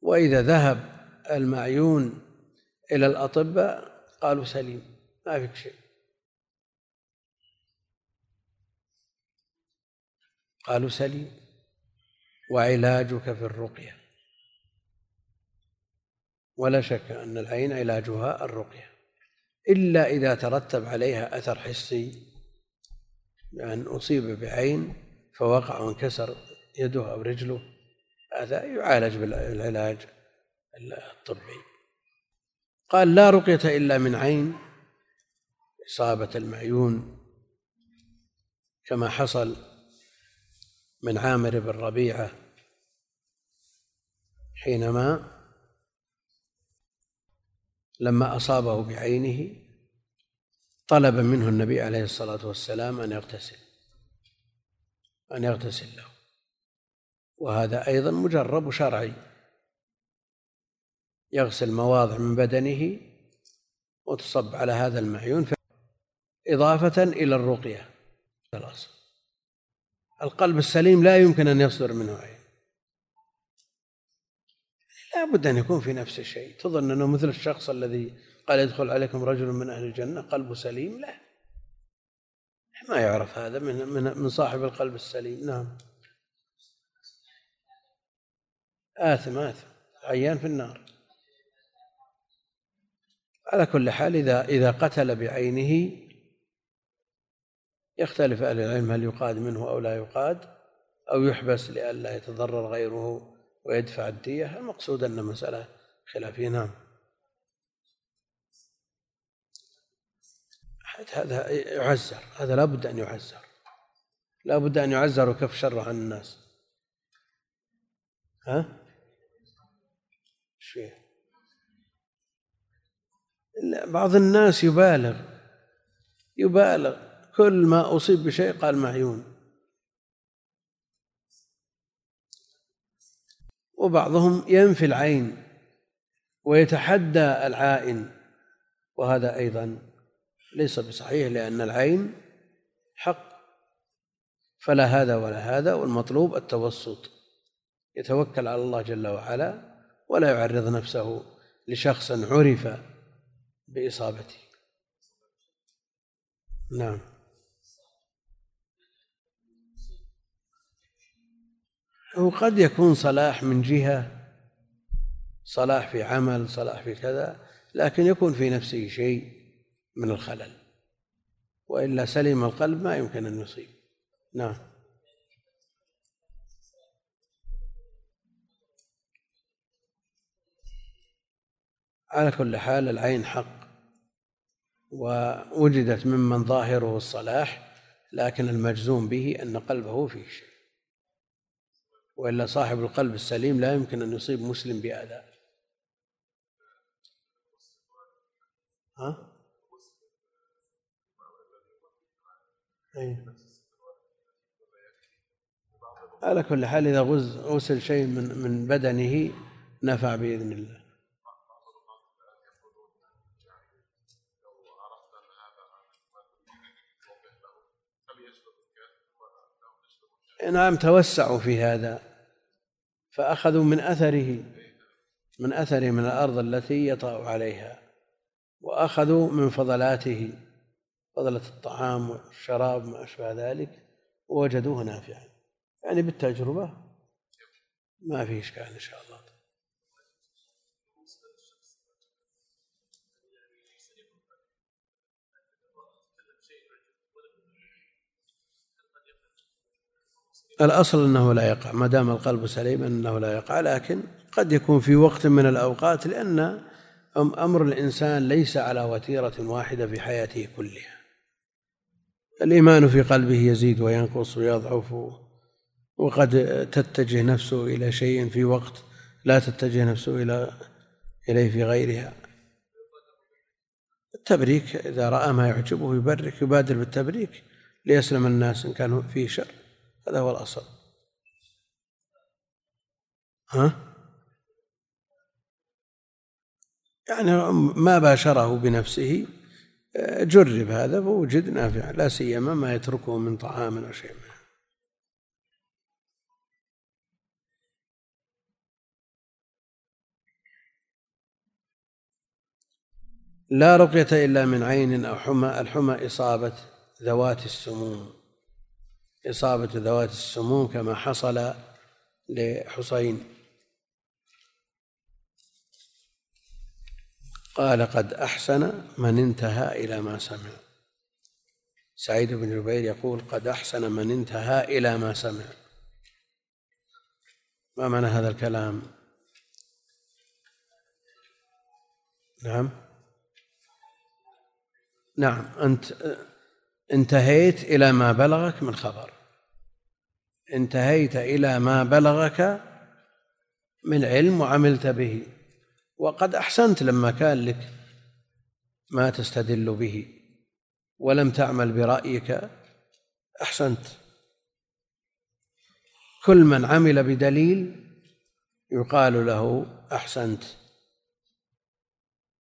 وإذا ذهب المعيون إلى الأطباء قالوا سليم ما فيك شيء. قالوا سليم وعلاجك في الرقية. ولا شك أن العين علاجها الرقية. إلا إذا ترتب عليها أثر حسي بأن أصيب بعين فوقع وانكسر يده أو رجله هذا يعالج بالعلاج الطبي. قال لا رقية إلا من عين إصابة المعيون كما حصل من عامر بن ربيعة حينما لما أصابه بعينه طلب منه النبي عليه الصلاة والسلام أن يغتسل أن يغتسل له وهذا أيضا مجرب شرعي. يغسل مواضع من بدنه وتصب على هذا المعيون إضافة إلى الرقية. الأصل القلب السليم لا يمكن أن يصدر منه عين. لا بد أن يكون في نفس الشيء. تظن أنه مثل الشخص الذي قال يدخل عليكم رجل من أهل الجنة قلبه سليم؟ لا. ما يعرف هذا من من من صاحب القلب السليم. نعم. آثم آثم. عيان في النار. على كل حال إذا إذا قتل بعينه يختلف أهل العلم هل يقاد منه أو لا يقاد أو يحبس لئلا يتضرر غيره ويدفع الدية. المقصود أن مسألة خلافية نعم. هذا يعزر هذا لا بد أن يعزر. لا بد أن يعزر وكف شره عن الناس. ها؟ شيء بعض الناس يبالغ يبالغ. كل ما أصيب بشيء قال معيون. وبعضهم ينفي العين ويتحدى العائن. وهذا أيضا ليس بصحيح لأن العين حق. فلا هذا ولا هذا والمطلوب التوسط. يتوكل على الله جل وعلا ولا يعرض نفسه لشخص عرف بإصابته نعم. هو قد يكون صلاح من جهة صلاح في عمل صلاح في كذا لكن يكون في نفسه شيء من الخلل. وإلا سليم القلب ما يمكن أن يصيب. نعم. على كل حال العين حق. ووجدت ممن ظاهره الصلاح لكن المجزوم به أن قلبه فيه شيء وإلا صاحب القلب السليم لا يمكن أن يصيب مسلم بأذى ها؟ أي. على كل حال إذا غسل شيء من من بدنه نفع بإذن الله نعم توسعوا في هذا فأخذوا من أثره من أثره من الأرض التي يطأ عليها وأخذوا من فضلاته فضلة الطعام والشراب ما أشبه ذلك ووجدوه نافعا. يعني بالتجربة ما في إشكال إن شاء الله. الأصل أنه لا يقع ما دام القلب سليما أنه لا يقع لكن قد يكون في وقت من الأوقات لأن أمر الإنسان ليس على وتيرة واحدة في حياته كلها. الإيمان في قلبه يزيد وينقص ويضعف وقد تتجه نفسه إلى شيء في وقت لا تتجه نفسه إلى إليه في غيرها. التبريك إذا رأى ما يعجبه يبرك يبادر بالتبريك ليسلم الناس إن كان فيه شر. هذا هو الأصل. ها؟ يعني ما باشره بنفسه جرب هذا فوجد نافع لا سيما ما يتركه من طعام أو شيء منه لا رقية إلا من عين أو حمى الحمى إصابة ذوات السموم. إصابة ذوات السموم كما حصل لحسين. قال قد أحسن من انتهى إلى ما سمع. سعيد بن جبير يقول قد أحسن من انتهى إلى ما سمع. ما معنى هذا الكلام؟ نعم. نعم أنت انتهيت إلى ما بلغك من خبر. انتهيت إلى ما بلغك من علم وعملت به. وقد أحسنت لما كان لك ما تستدل به. ولم تعمل برأيك. أحسنت. كل من عمل بدليل يقال له أحسنت.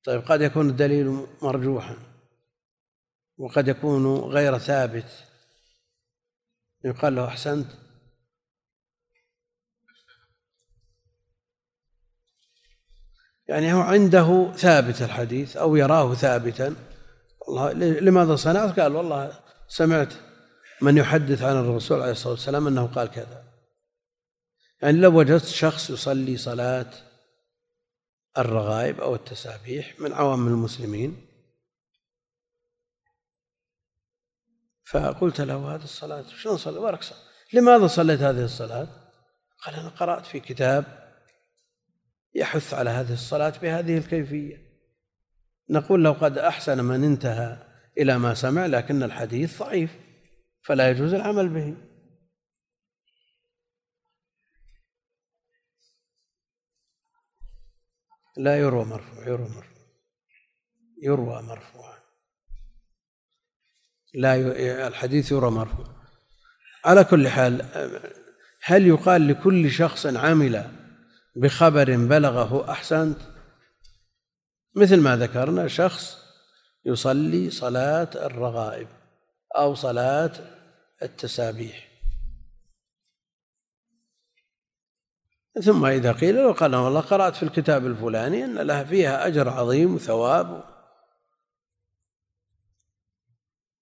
طيب قد يكون الدليل مرجوحا. وقد يكون غير ثابت. يقال له أحسنت. يعني هو عنده ثابت الحديث أو يراه ثابتا. والله لماذا صنعت؟ قال والله سمعت من يحدث عن الرسول عليه الصلاة والسلام أنه قال كذا. يعني لو وجدت شخص يصلي صلاة الرغائب أو التسابيح من عوام المسلمين فقلت له هذه الصلاة شلون صلي؟ بارك صلاة. لماذا صليت هذه الصلاة؟ قال أنا قرأت في كتاب يحث على هذه الصلاة بهذه الكيفية. نقول لو قد أحسن من انتهى إلى ما سمع لكن الحديث ضعيف فلا يجوز العمل به. لا يروى مرفوع يروى مرفوع. يروى مرفوعا. لا الحديث يروى مرفوع على كل حال هل يقال لكل شخص عمل بخبر بلغه أحسنت؟ مثل ما ذكرنا شخص يصلي صلاة الرغائب أو صلاة التسابيح. ثم إذا قيل له قال والله قرأت في الكتاب الفلاني أن لها فيها أجر عظيم وثواب.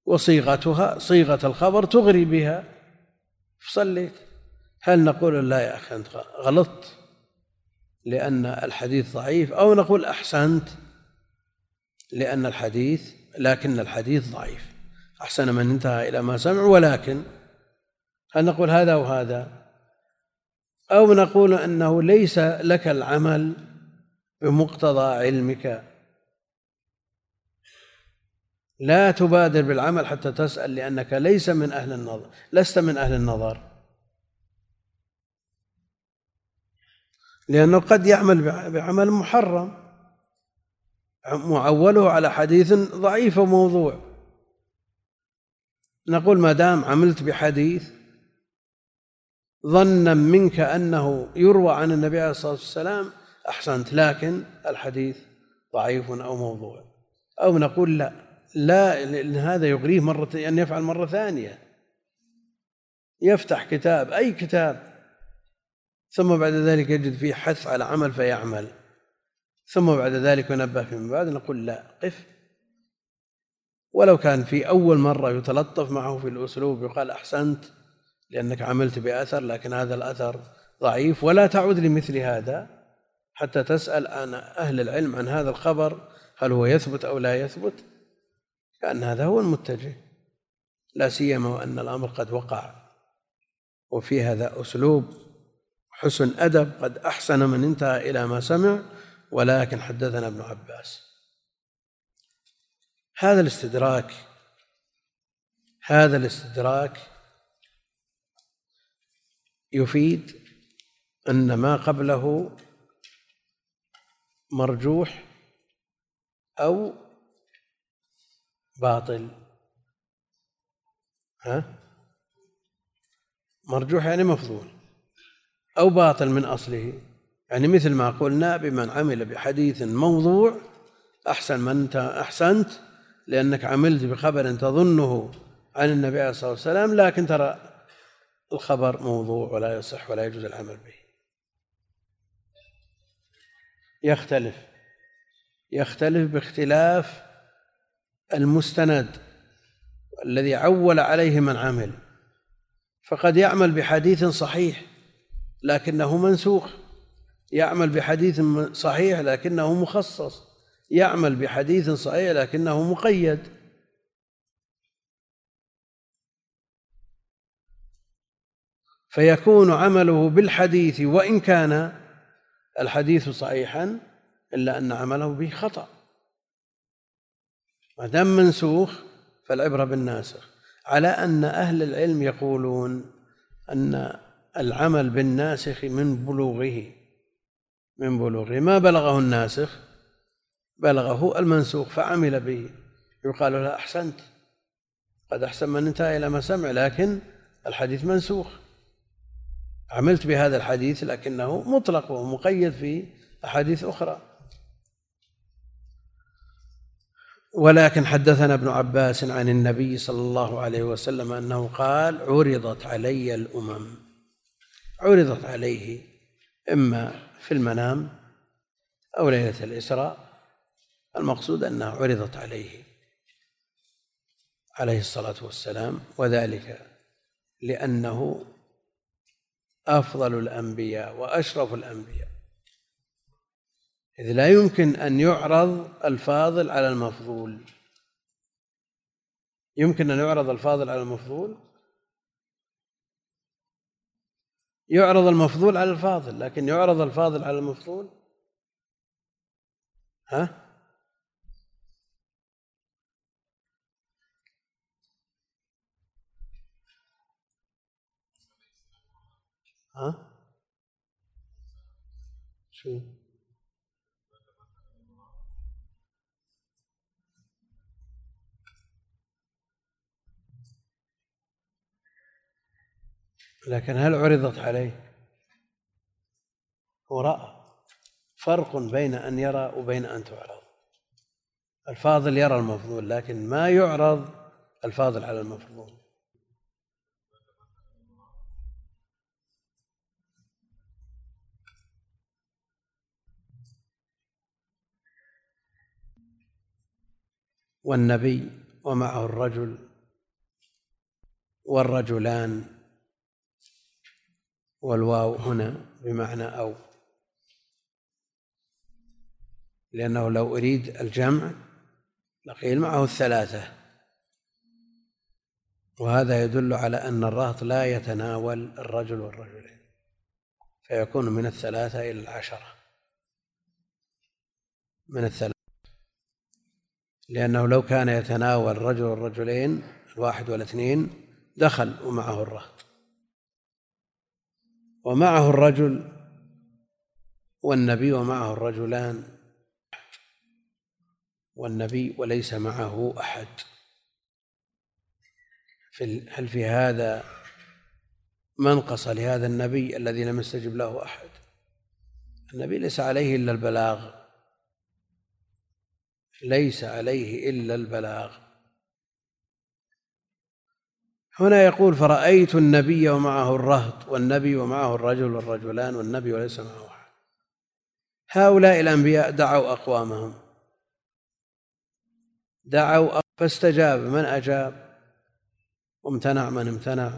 وصيغتها صيغة الخبر تغري بها. فصليت هل نقول لا يا أخي أنت غلطت لأن الحديث ضعيف أو نقول أحسنت لأن الحديث لكن الحديث ضعيف. أحسن من انتهى إلى ما سمع ولكن هل نقول هذا وهذا أو نقول أنه ليس لك العمل بمقتضى علمك. لا تبادر بالعمل حتى تسأل لأنك ليس من أهل النظر لست من أهل النظر. لأنه قد يعمل بعمل محرم. معوله على حديث ضعيف وموضوع. نقول ما دام عملت بحديث ظنا منك أنه يروى عن النبي عليه الصلاة والسلام أحسنت لكن الحديث ضعيف أو موضوع. أو نقول لا. لا لأن هذا يغريه مرة أن يفعل مرة ثانية. يفتح كتاب أي كتاب. ثم بعد ذلك يجد فيه حث على عمل فيعمل. ثم بعد ذلك ينبه فيما بعد نقول لا قف. ولو كان في أول مرة يتلطف معه في الأسلوب يقال أحسنت لأنك عملت بأثر لكن هذا الأثر ضعيف. ولا تعود لمثل هذا حتى تسأل عن أهل العلم عن هذا الخبر هل هو يثبت أو لا يثبت. كأن هذا هو المتجه. لا سيما وأن الأمر قد وقع وفي هذا أسلوب حسن أدب قد أحسن من انتهى إلى ما سمع ولكن حدثنا ابن عباس. هذا الاستدراك هذا الاستدراك يفيد أن ما قبله مرجوح أو باطل. ها؟ مرجوح يعني مفضول. أو باطل من أصله. يعني مثل ما قلنا بمن عمل بحديث موضوع أحسن من أنت أحسنت لأنك عملت بخبر تظنه عن النبي عليه الصلاة والسلام لكن ترى الخبر موضوع ولا يصح ولا يجوز العمل به. يختلف. يختلف باختلاف المستند الذي عول عليه من عمل فقد يعمل بحديث صحيح لكنه منسوخ يعمل بحديث صحيح لكنه مخصص يعمل بحديث صحيح لكنه مقيد. فيكون عمله بالحديث وإن كان الحديث صحيحا إلا أن عمله به خطأ. ما دام منسوخ فالعبرة بالناسخ على أن أهل العلم يقولون أن العمل بالناسخ من بلوغه. من بلوغه. ما بلغه الناسخ؟ بلغه المنسوخ فعمل به. يقال له أحسنت. قد أحسن من انتهى إلى ما سمع لكن الحديث منسوخ. عملت بهذا الحديث لكنه مطلق ومقيد في أحاديث أخرى. ولكن حدثنا ابن عباس عن النبي صلى الله عليه وسلم أنه قال عرضت علي الأمم. عرضت عليه إما في المنام أو ليلة الإسراء. المقصود أنها عرضت عليه. عليه الصلاة والسلام. وذلك لأنه أفضل الأنبياء وأشرف الأنبياء. إذ لا يمكن أن يعرض الفاضل على المفضول. يمكن أن يعرض الفاضل على المفضول؟ يعرض المفضول على الفاضل لكن يعرض الفاضل على المفضول؟ ها؟ ها؟ شو؟ لكن هل عرضت عليه؟ هو رأى فرق بين أن يرى وبين أن تعرض. الفاضل يرى المفضول لكن ما يعرض الفاضل على المفضول. والنبي ومعه الرجل والرجلان والواو هنا بمعنى أو. لأنه لو أريد الجمع لقيل معه الثلاثة. وهذا يدل على أن الرهط لا يتناول الرجل والرجلين فيكون من الثلاثة إلى العشرة. من الثلاثة. لأنه لو كان يتناول الرجل والرجلين الواحد والاثنين دخل ومعه الرهط. ومعه الرجل والنبي ومعه الرجلان والنبي وليس معه أحد. في هل في هذا منقص لهذا النبي الذي لم يستجب له أحد؟ النبي ليس عليه إلا البلاغ. ليس عليه إلا البلاغ. هنا يقول فرأيت النبي ومعه الرهط والنبي ومعه الرجل والرجلان والنبي وليس معه أحد. هؤلاء الأنبياء دعوا أقوامهم. دعوا فاستجاب. من أجاب؟ وامتنع من امتنع.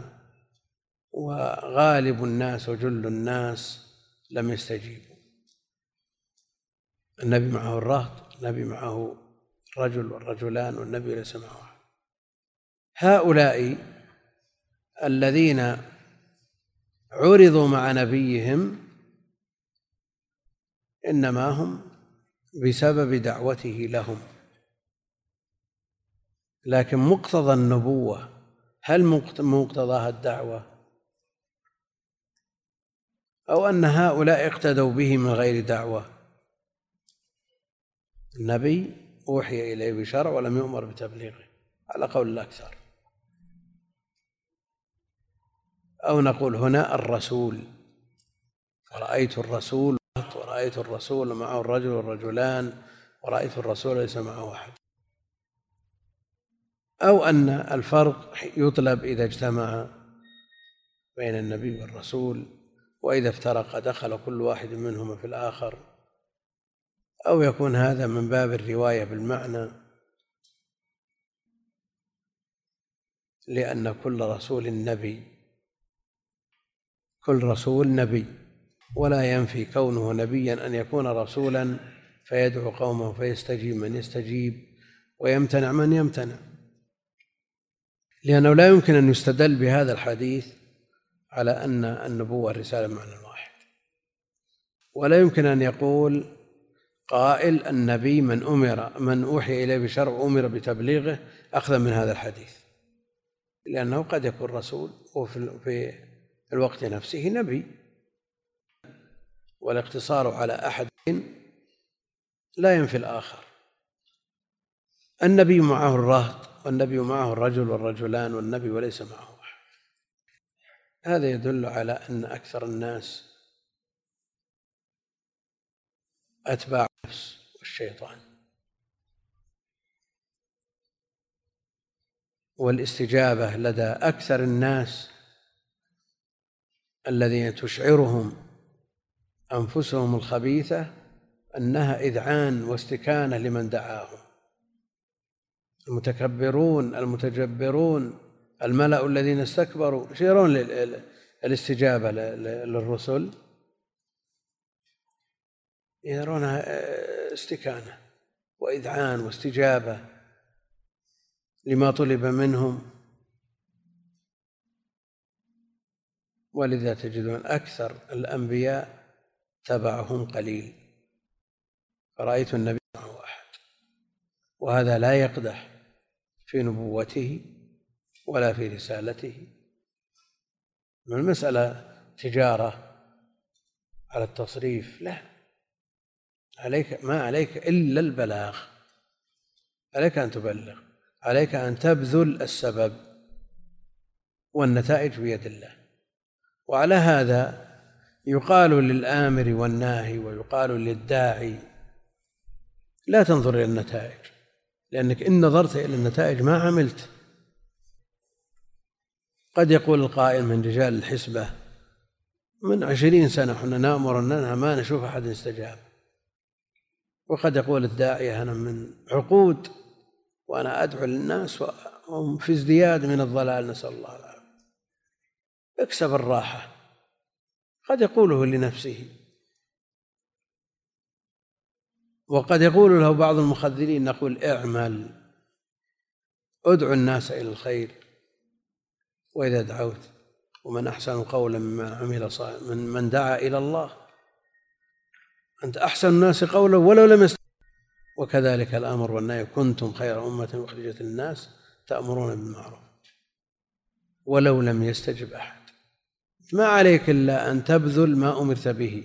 وغالب الناس وجل الناس لم يستجيبوا. النبي معه الرهط النبي معه الرجل والرجلان والنبي ليس معه أحد. هؤلاء الذين عرضوا مع نبيهم إنما هم بسبب دعوته لهم. لكن مقتضى النبوة هل مقتضاها الدعوة؟ أو أن هؤلاء اقتدوا به من غير دعوة؟ النبي أوحي إليه بشرع ولم يؤمر بتبليغه على قول الاكثر أو نقول هنا الرسول. ورأيت الرسول ورأيت الرسول معه الرجل والرجلان ورأيت الرسول ليس معه أحد. أو أن الفرق يطلب إذا اجتمع بين النبي والرسول وإذا افترق دخل كل واحد منهما في الآخر. أو يكون هذا من باب الرواية بالمعنى. لأن كل رسول نبي. كل رسول نبي. ولا ينفي كونه نبيا أن يكون رسولا فيدعو قومه فيستجيب من يستجيب ويمتنع من يمتنع. لأنه لا يمكن أن يستدل بهذا الحديث على أن النبوة الرسالة معنى واحد. ولا يمكن أن يقول قائل النبي من أمر من أوحي إليه بشرع أمر بتبليغه أخذا من هذا الحديث. لأنه قد يكون رسول وفي في الوقت نفسه نبي. والاقتصار على أحد لا ينفي الآخر. النبي معه الرهط والنبي معه الرجل والرجلان والنبي وليس معه أحد. هذا يدل على أن أكثر الناس أتباع النفس والشيطان. والاستجابة لدى أكثر الناس الذين تشعرهم أنفسهم الخبيثة أنها إذعان واستكانة لمن دعاهم. المتكبرون المتجبرون الملأ الذين استكبروا يشيرون للاستجابة للرسل. يرونها استكانة وإذعان واستجابة لما طلب منهم. ولذا تجدون أكثر الأنبياء تبعهم قليل. فرأيت النبي معه أحد وهذا لا يقدح في نبوته ولا في رسالته. المسألة تجارة على التصريف؟ لا. عليك ما عليك إلا البلاغ. عليك أن تبلغ. عليك أن تبذل السبب. والنتائج بيد الله. وعلى هذا يقال للآمر والناهي ويقال للداعي لا تنظر إلى النتائج لأنك إن نظرت إلى النتائج ما عملت. قد يقول القائل من رجال الحسبة من عشرين سنة حنا نأمر أننا ما نشوف أحد استجاب وقد يقول الداعية أنا من عقود وأنا أدعو للناس وهم في ازدياد من الضلال نسأل الله العافية. اكسب الراحة. قد يقوله لنفسه. وقد يقول له بعض المخذلين نقول اعمل ادعو الناس إلى الخير. وإذا دعوت ومن أحسن قولا ممن عمل من من دعا إلى الله أنت أحسن الناس قولا ولو لم يست. وكذلك الأمر والنهي كنتم خير أمة أخرجت للناس تأمرون بالمعروف ولو لم يستجب أحد. ما عليك إلا أن تبذل ما أمرت به.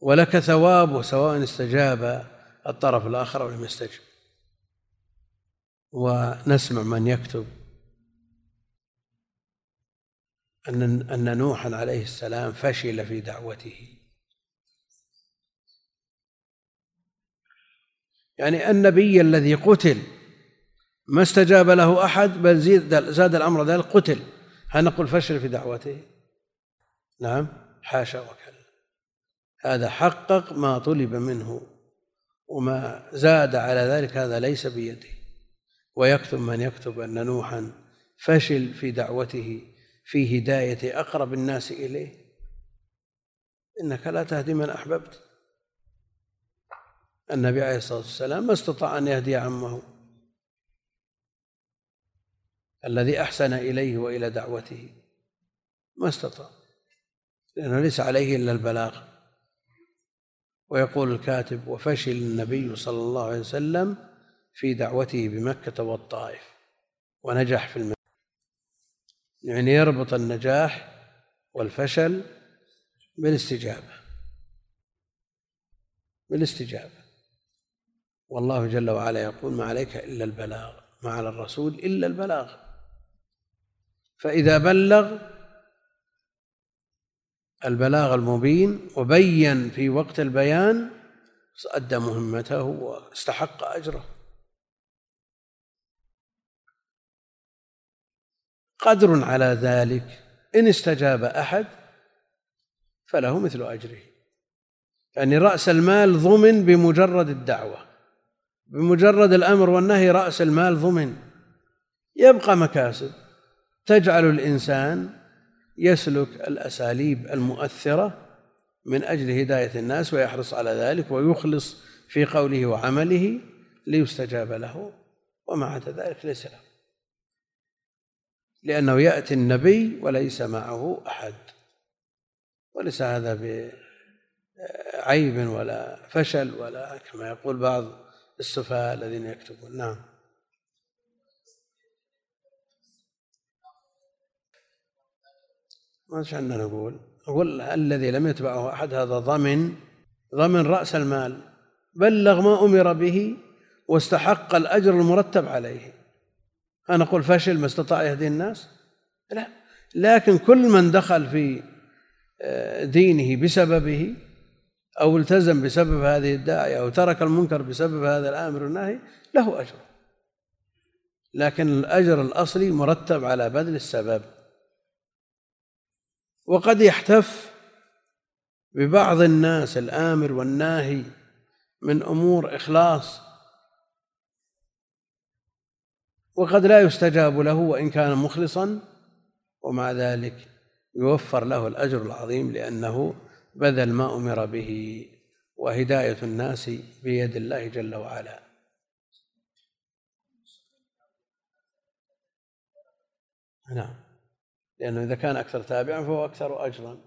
ولك ثواب سواء استجاب الطرف الآخر أو لم يستجب. ونسمع من يكتب أن أن نوحا عليه السلام فشل في دعوته. يعني النبي الذي قتل ما استجاب له أحد بل زاد الأمر ذلك قتل هل نقول فشل في دعوته نعم حاشا وكلا. هذا حقق ما طلب منه وما زاد على ذلك هذا ليس بيده ويكتب من يكتب أن نوحا فشل في دعوته في هداية أقرب الناس إليه. إنك لا تهدي من أحببت. النبي عليه الصلاة والسلام ما استطاع أن يهدي عمه. الذي أحسن إليه وإلى دعوته. ما استطاع. لأنه ليس عليه إلا البلاغ. ويقول الكاتب وفشل النبي صلى الله عليه وسلم في دعوته بمكة والطائف ونجح في المدينة. يعني يربط النجاح والفشل بالاستجابة. بالاستجابة. والله جل وعلا يقول ما عليك إلا البلاغ ما على الرسول إلا البلاغ. فإذا بلغ البلاغ المبين وبين في وقت البيان أدى مهمته واستحق أجره. قدر على ذلك إن استجاب أحد فله مثل أجره. يعني رأس المال ضمن بمجرد الدعوة. بمجرد الأمر والنهي رأس المال ضمن. يبقى مكاسب. تجعل الإنسان يسلك الأساليب المؤثرة من أجل هداية الناس ويحرص على ذلك ويخلص في قوله وعمله ليستجاب له. وما عدا ذلك ليس له. لأنه يأتي النبي وليس معه أحد. وليس هذا بعيب ولا فشل ولا كما يقول بعض السفهاء الذين يكتبون. نعم. ما عندنا نقول. نقول الذي لم يتبعه أحد هذا ضمن ضمن رأس المال. بلغ ما أمر به واستحق الأجر المرتب عليه. أنا أقول فشل ما استطاع يهدي الناس؟ لا. لكن كل من دخل في آه، دينه بسببه أو التزم بسبب هذه الداعية أو ترك المنكر بسبب هذا الآمر والنهي له أجر. لكن الأجر الأصلي مرتب على بذل السبب. وقد يحتف ببعض الناس الآمر والناهي من أمور إخلاص. وقد لا يستجاب له وإن كان مخلصا ومع ذلك يوفر له الأجر العظيم لأنه بذل ما أمر به وهداية الناس بيد الله جل وعلا. نعم. لأنه إذا كان أكثر تابعا فهو أكثر أجرا.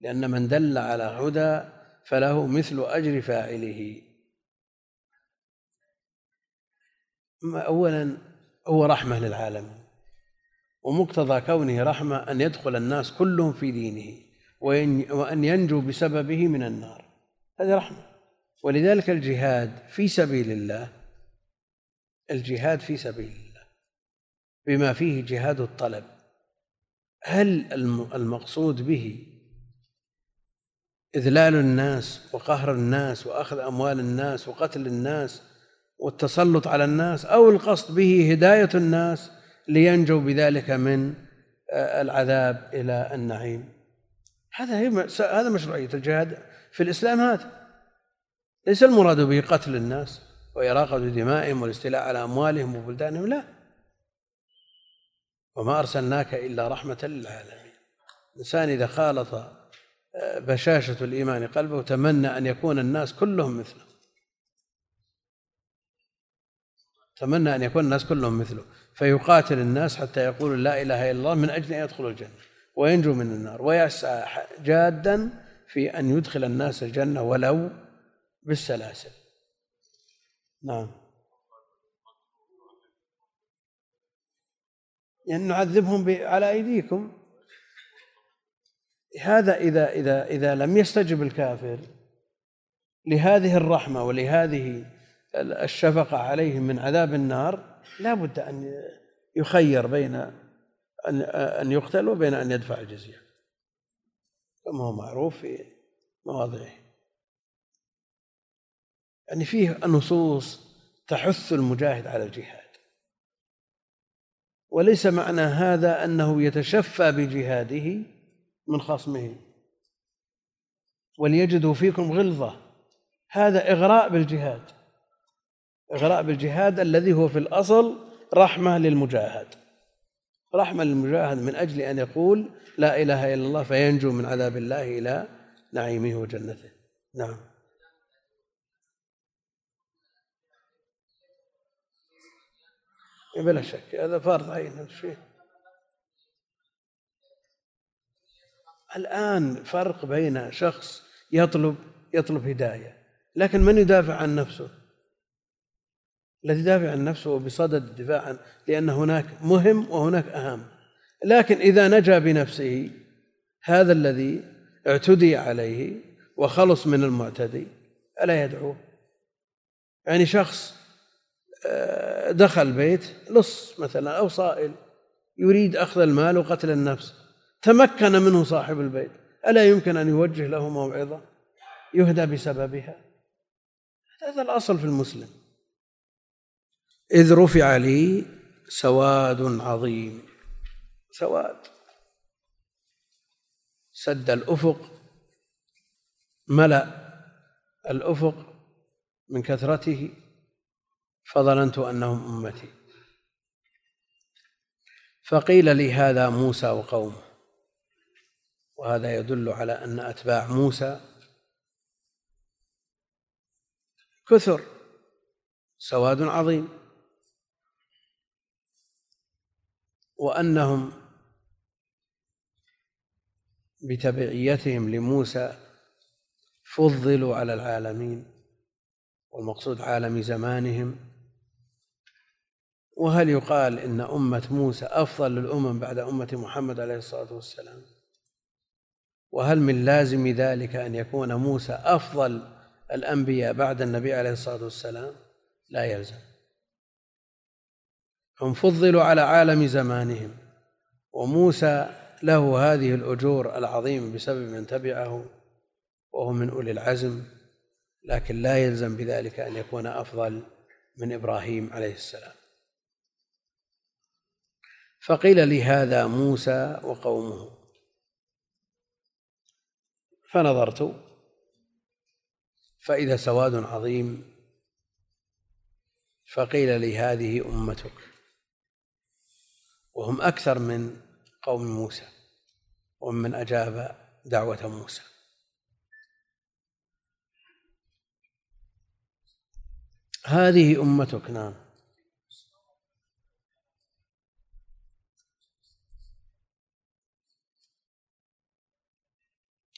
لأن من دل على هدى فله مثل أجر فاعله. أولا هو رحمة للعالمين ومقتضى كونه رحمة أن يدخل الناس كلهم في دينه وأن ينجو بسببه من النار. هذه رحمة. ولذلك الجهاد في سبيل الله الجهاد في سبيل الله بما فيه جهاد الطلب. هل المقصود به إذلال الناس وقهر الناس وأخذ أموال الناس وقتل الناس والتسلط على الناس أو القصد به هداية الناس لينجوا بذلك من العذاب إلى النعيم؟ هذا هي هذا مشروعية الجهاد في الإسلام هذا. ليس المراد به قتل الناس وإراقة دمائهم والاستيلاء على أموالهم وبلدانهم لا. وما أرسلناك إلا رحمة للعالمين. الإنسان إذا خالط آه، بشاشة الإيمان قلبه تمنى أن يكون الناس كلهم مثله. تمنى أن يكون الناس كلهم مثله. فيقاتل الناس حتى يقولوا لا إله إلا الله من أجل أن يدخلوا الجنة وينجو من النار. ويسعى جادا في أن يدخل الناس الجنة ولو بالسلاسل. نعم. يعني نعذبهم على أيديكم. هذا إذا إذا إذا لم يستجب الكافر لهذه الرحمة ولهذه الشفقة عليهم من عذاب النار لا بد أن يخير بين أن أن يقتل وبين أن يدفع الجزية. كما هو معروف في مواضعه. يعني فيه نصوص تحث المجاهد على الجهاد. وليس معنى هذا أنه يتشفى بجهاده من خصمه. وليجدوا فيكم غلظة. هذا إغراء بالجهاد. إغراء بالجهاد الذي هو في الأصل رحمة للمجاهد. رحمة للمجاهد من أجل أن يقول لا إله إلا الله فينجو من عذاب الله إلى نعيمه وجنته. نعم. بلا شك هذا فرض عين شيء. الآن فرق بين شخص يطلب يطلب هداية لكن من يدافع عن نفسه؟ الذي يدافع عن نفسه بصدد الدفاع عن لأن هناك مهم وهناك أهم. لكن إذا نجا بنفسه هذا الذي اعتدي عليه وخلص من المعتدي ألا يدعوه؟ يعني شخص دخل بيت لص مثلا أو صائل يريد أخذ المال وقتل النفس. تمكن منه صاحب البيت. ألا يمكن أن يوجه له موعظة؟ يهدى بسببها. هذا الأصل في المسلم. إذ رفع لي سواد عظيم. سواد. سد الأفق ملأ الأفق من كثرته. فظننت أنهم أمتي. فقيل لي هذا موسى وقومه. وهذا يدل على أن أتباع موسى كثر سواد عظيم. وأنهم بتبعيتهم لموسى فضلوا على العالمين والمقصود عالم زمانهم. وهل يقال إن أمة موسى أفضل للأمم بعد أمة محمد عليه الصلاة والسلام؟ وهل من لازم ذلك أن يكون موسى أفضل الأنبياء بعد النبي عليه الصلاة والسلام؟ لا يلزم. هم فضلوا على عالم زمانهم وموسى له هذه الأجور العظيمة بسبب من تبعه وهو من أولي العزم لكن لا يلزم بذلك أن يكون أفضل من إبراهيم عليه السلام. فقيل لهذا موسى وقومه. فنظرت فإذا سواد عظيم فقيل لي هذه أمتك. وهم أكثر من قوم موسى ومن أجاب دعوة موسى. هذه أمتك نعم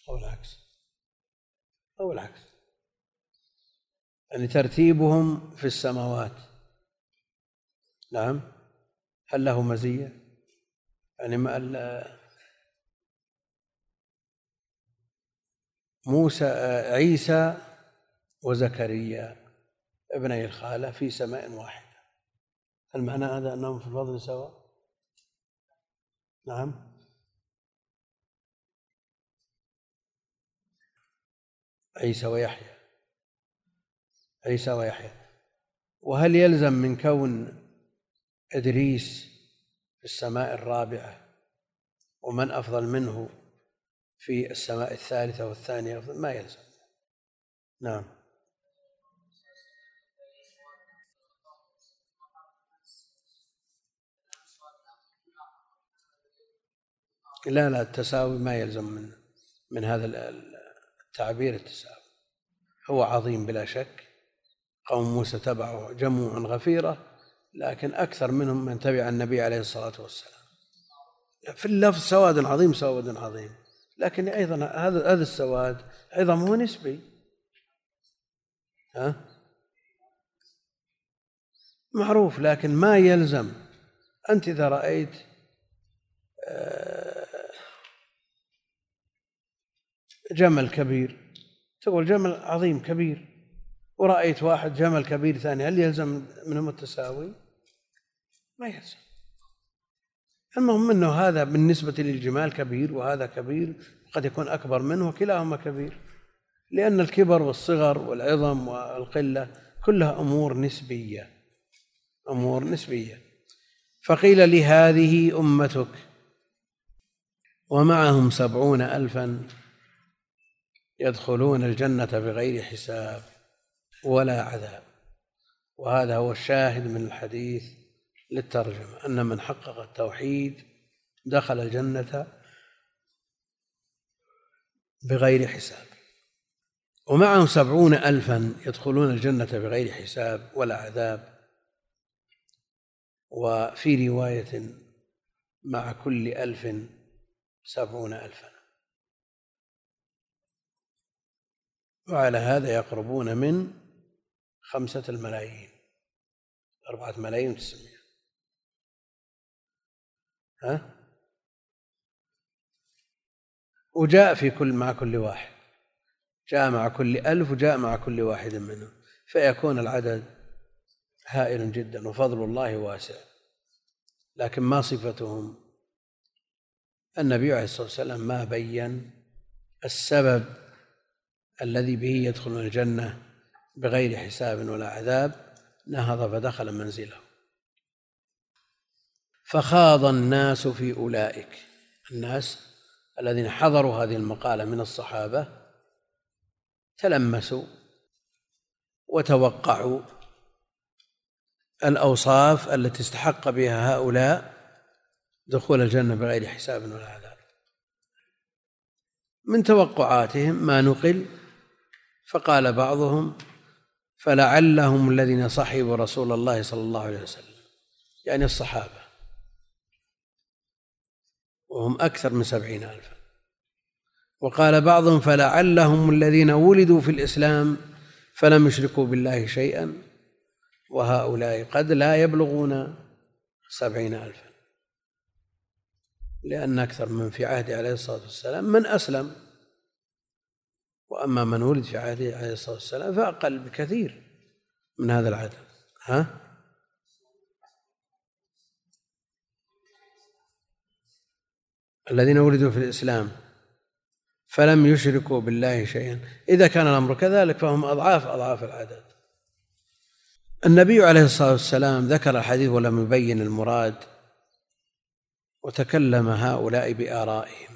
أو العكس أو العكس. يعني ترتيبهم في السماوات. نعم. هل له مزية؟ يعني موسى عيسى وزكريا ابني الخالة في سماء واحدة. هل معنى هذا أنهم في الفضل سواء نعم. عيسى ويحيى. عيسى ويحيى. وهل يلزم من كون إدريس في السماء الرابعة ومن أفضل منه في السماء الثالثة والثانية؟ ما يلزم. نعم. لا لا التساوي ما يلزم من من هذا التعبير التساوي هو عظيم بلا شك. قوم موسى تبعه جموع غفيرة لكن أكثر منهم من تبع النبي عليه الصلاة والسلام. في اللفظ سواد عظيم سواد عظيم. لكن أيضا هذا هذا السواد أيضا هو نسبي. ها؟ معروف لكن ما يلزم. أنت إذا رأيت آه، جمل كبير. تقول جمل عظيم كبير. ورأيت واحد جمل كبير ثاني هل يلزم منهم التساوي؟ ما يلزم. المهم إنه هذا بالنسبة للجمال كبير وهذا كبير قد يكون أكبر منه وكلاهما كبير. لأن الكبر والصغر والعظم والقلة كلها أمور نسبية أمور نسبية. فقيل لهذه أمتك ومعهم سبعون ألفا. يدخلون الجنة بغير حساب ولا عذاب. وهذا هو الشاهد من الحديث للترجمة أن من حقق التوحيد دخل الجنة بغير حساب. ومعهم سبعون ألفا يدخلون الجنة بغير حساب ولا عذاب. وفي رواية مع كل ألف سبعون ألفا. وعلى هذا يقربون من خمسة الملايين أربعة ملايين وتسعمائة ها؟ وجاء في كل مع كل واحد. جاء مع كل ألف وجاء مع كل واحد منهم. فيكون العدد هائل جدا وفضل الله واسع. لكن ما صفتهم؟ النبي عليه الصلاة والسلام ما بين السبب الذي به يدخلون الجنة بغير حساب ولا عذاب نهض فدخل منزله. فخاض الناس في أولئك. الناس الذين حضروا هذه المقالة من الصحابة تلمسوا وتوقعوا الأوصاف التي استحق بها هؤلاء دخول الجنة بغير حساب ولا عذاب. من توقعاتهم ما نقل فقال بعضهم فلعلهم الذين صحبوا رسول الله صلى الله عليه وسلم يعني الصحابة. وهم أكثر من سبعين ألفا. وقال بعضهم فلعلهم الذين ولدوا في الإسلام فلم يشركوا بالله شيئا وهؤلاء قد لا يبلغون سبعين ألفا. لأن أكثر من في عهده عليه الصلاة والسلام من أسلم. وأما من ولد في عهده عليه الصلاة والسلام فأقل بكثير من هذا العدد. ها؟ الذين ولدوا في الإسلام فلم يشركوا بالله شيئا. إذا كان الأمر كذلك فهم أضعاف أضعاف العدد. النبي عليه الصلاة والسلام ذكر الحديث ولم يبين المراد وتكلم هؤلاء بآرائهم.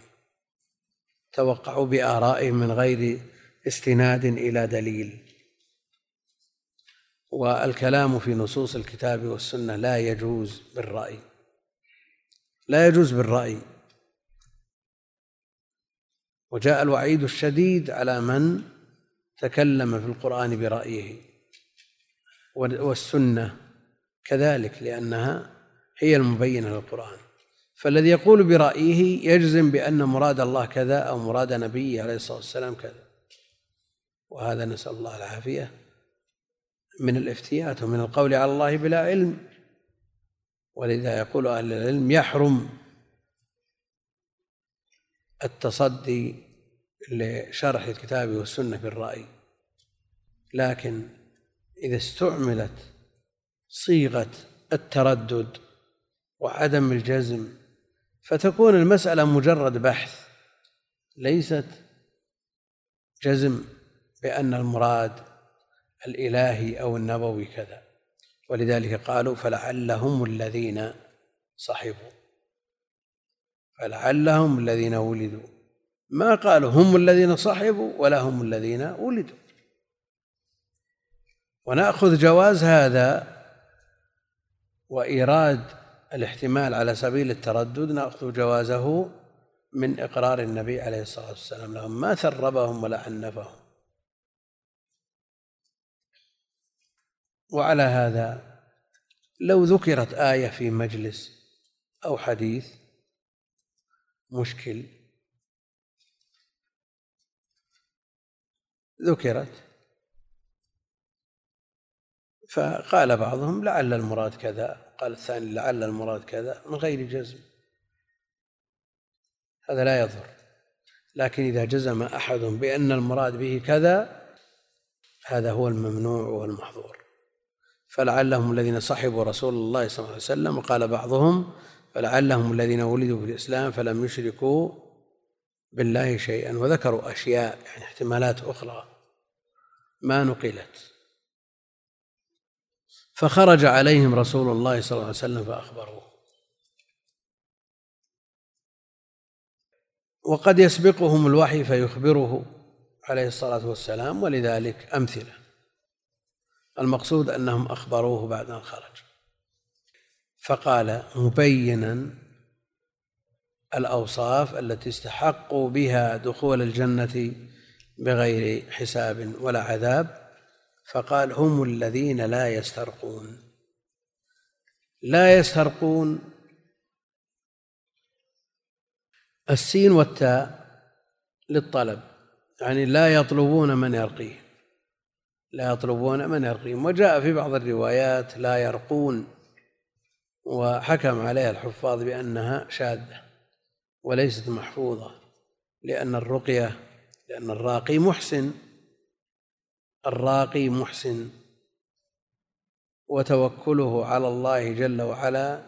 توقعوا بآرائهم من غير استناد إلى دليل. والكلام في نصوص الكتاب والسنة لا يجوز بالرأي. لا يجوز بالرأي. وجاء الوعيد الشديد على من تكلم في القرآن برأيه. والسنة كذلك لأنها هي المبينة للقرآن. فالذي يقول برأيه يجزم بأن مراد الله كذا أو مراد نبيه عليه الصلاة والسلام كذا. وهذا نسأل الله العافية من الافتيات ومن القول على الله بلا علم. ولذا يقول أهل العلم يحرم التصدي لشرح الكتاب والسنة بالرأي. لكن إذا استعملت صيغة التردد وعدم الجزم فتكون المسألة مجرد بحث ليست جزم بأن المراد الإلهي أو النبوي كذا. ولذلك قالوا فلعلهم الذين صحبوا فلعلهم الذين ولدوا. ما قالوا هم الذين صحبوا ولا هم الذين ولدوا. ونأخذ جواز هذا وإيراد الاحتمال على سبيل التردد نأخذ جوازه من إقرار النبي عليه الصلاة والسلام. لهم ما ثربهم ولا عنفهم وعلى هذا لو ذكرت آية في مجلس أو حديث مشكل. ذكرت. فقال بعضهم لعل المراد كذا. قال الثاني لعل المراد كذا من غير جزم. هذا لا يضر. لكن إذا جزم أحد بأن المراد به كذا هذا هو الممنوع والمحظور. فلعلهم الذين صحبوا رسول الله صلى الله عليه وسلم وقال بعضهم فلعلهم الذين ولدوا في الإسلام فلم يشركوا بالله شيئا وذكروا أشياء يعني احتمالات أخرى. ما نقلت. فخرج عليهم رسول الله صلى الله عليه وسلم فأخبروه. وقد يسبقهم الوحي فيخبره عليه الصلاة والسلام ولذلك أمثلة. المقصود أنهم أخبروه بعد أن خرج. فقال مبينا الأوصاف التي استحقوا بها دخول الجنة بغير حساب ولا عذاب فقال هم الذين لا يسترقون. لا يسترقون السين والتاء للطلب يعني لا يطلبون من يرقيه. لا يطلبون من يرقيهم. وجاء في بعض الروايات لا يرقون وحكم عليها الحفاظ بأنها شاذة وليست محفوظة لأن الرقية لأن الراقي محسن. الراقي محسن وتوكله على الله جل وعلا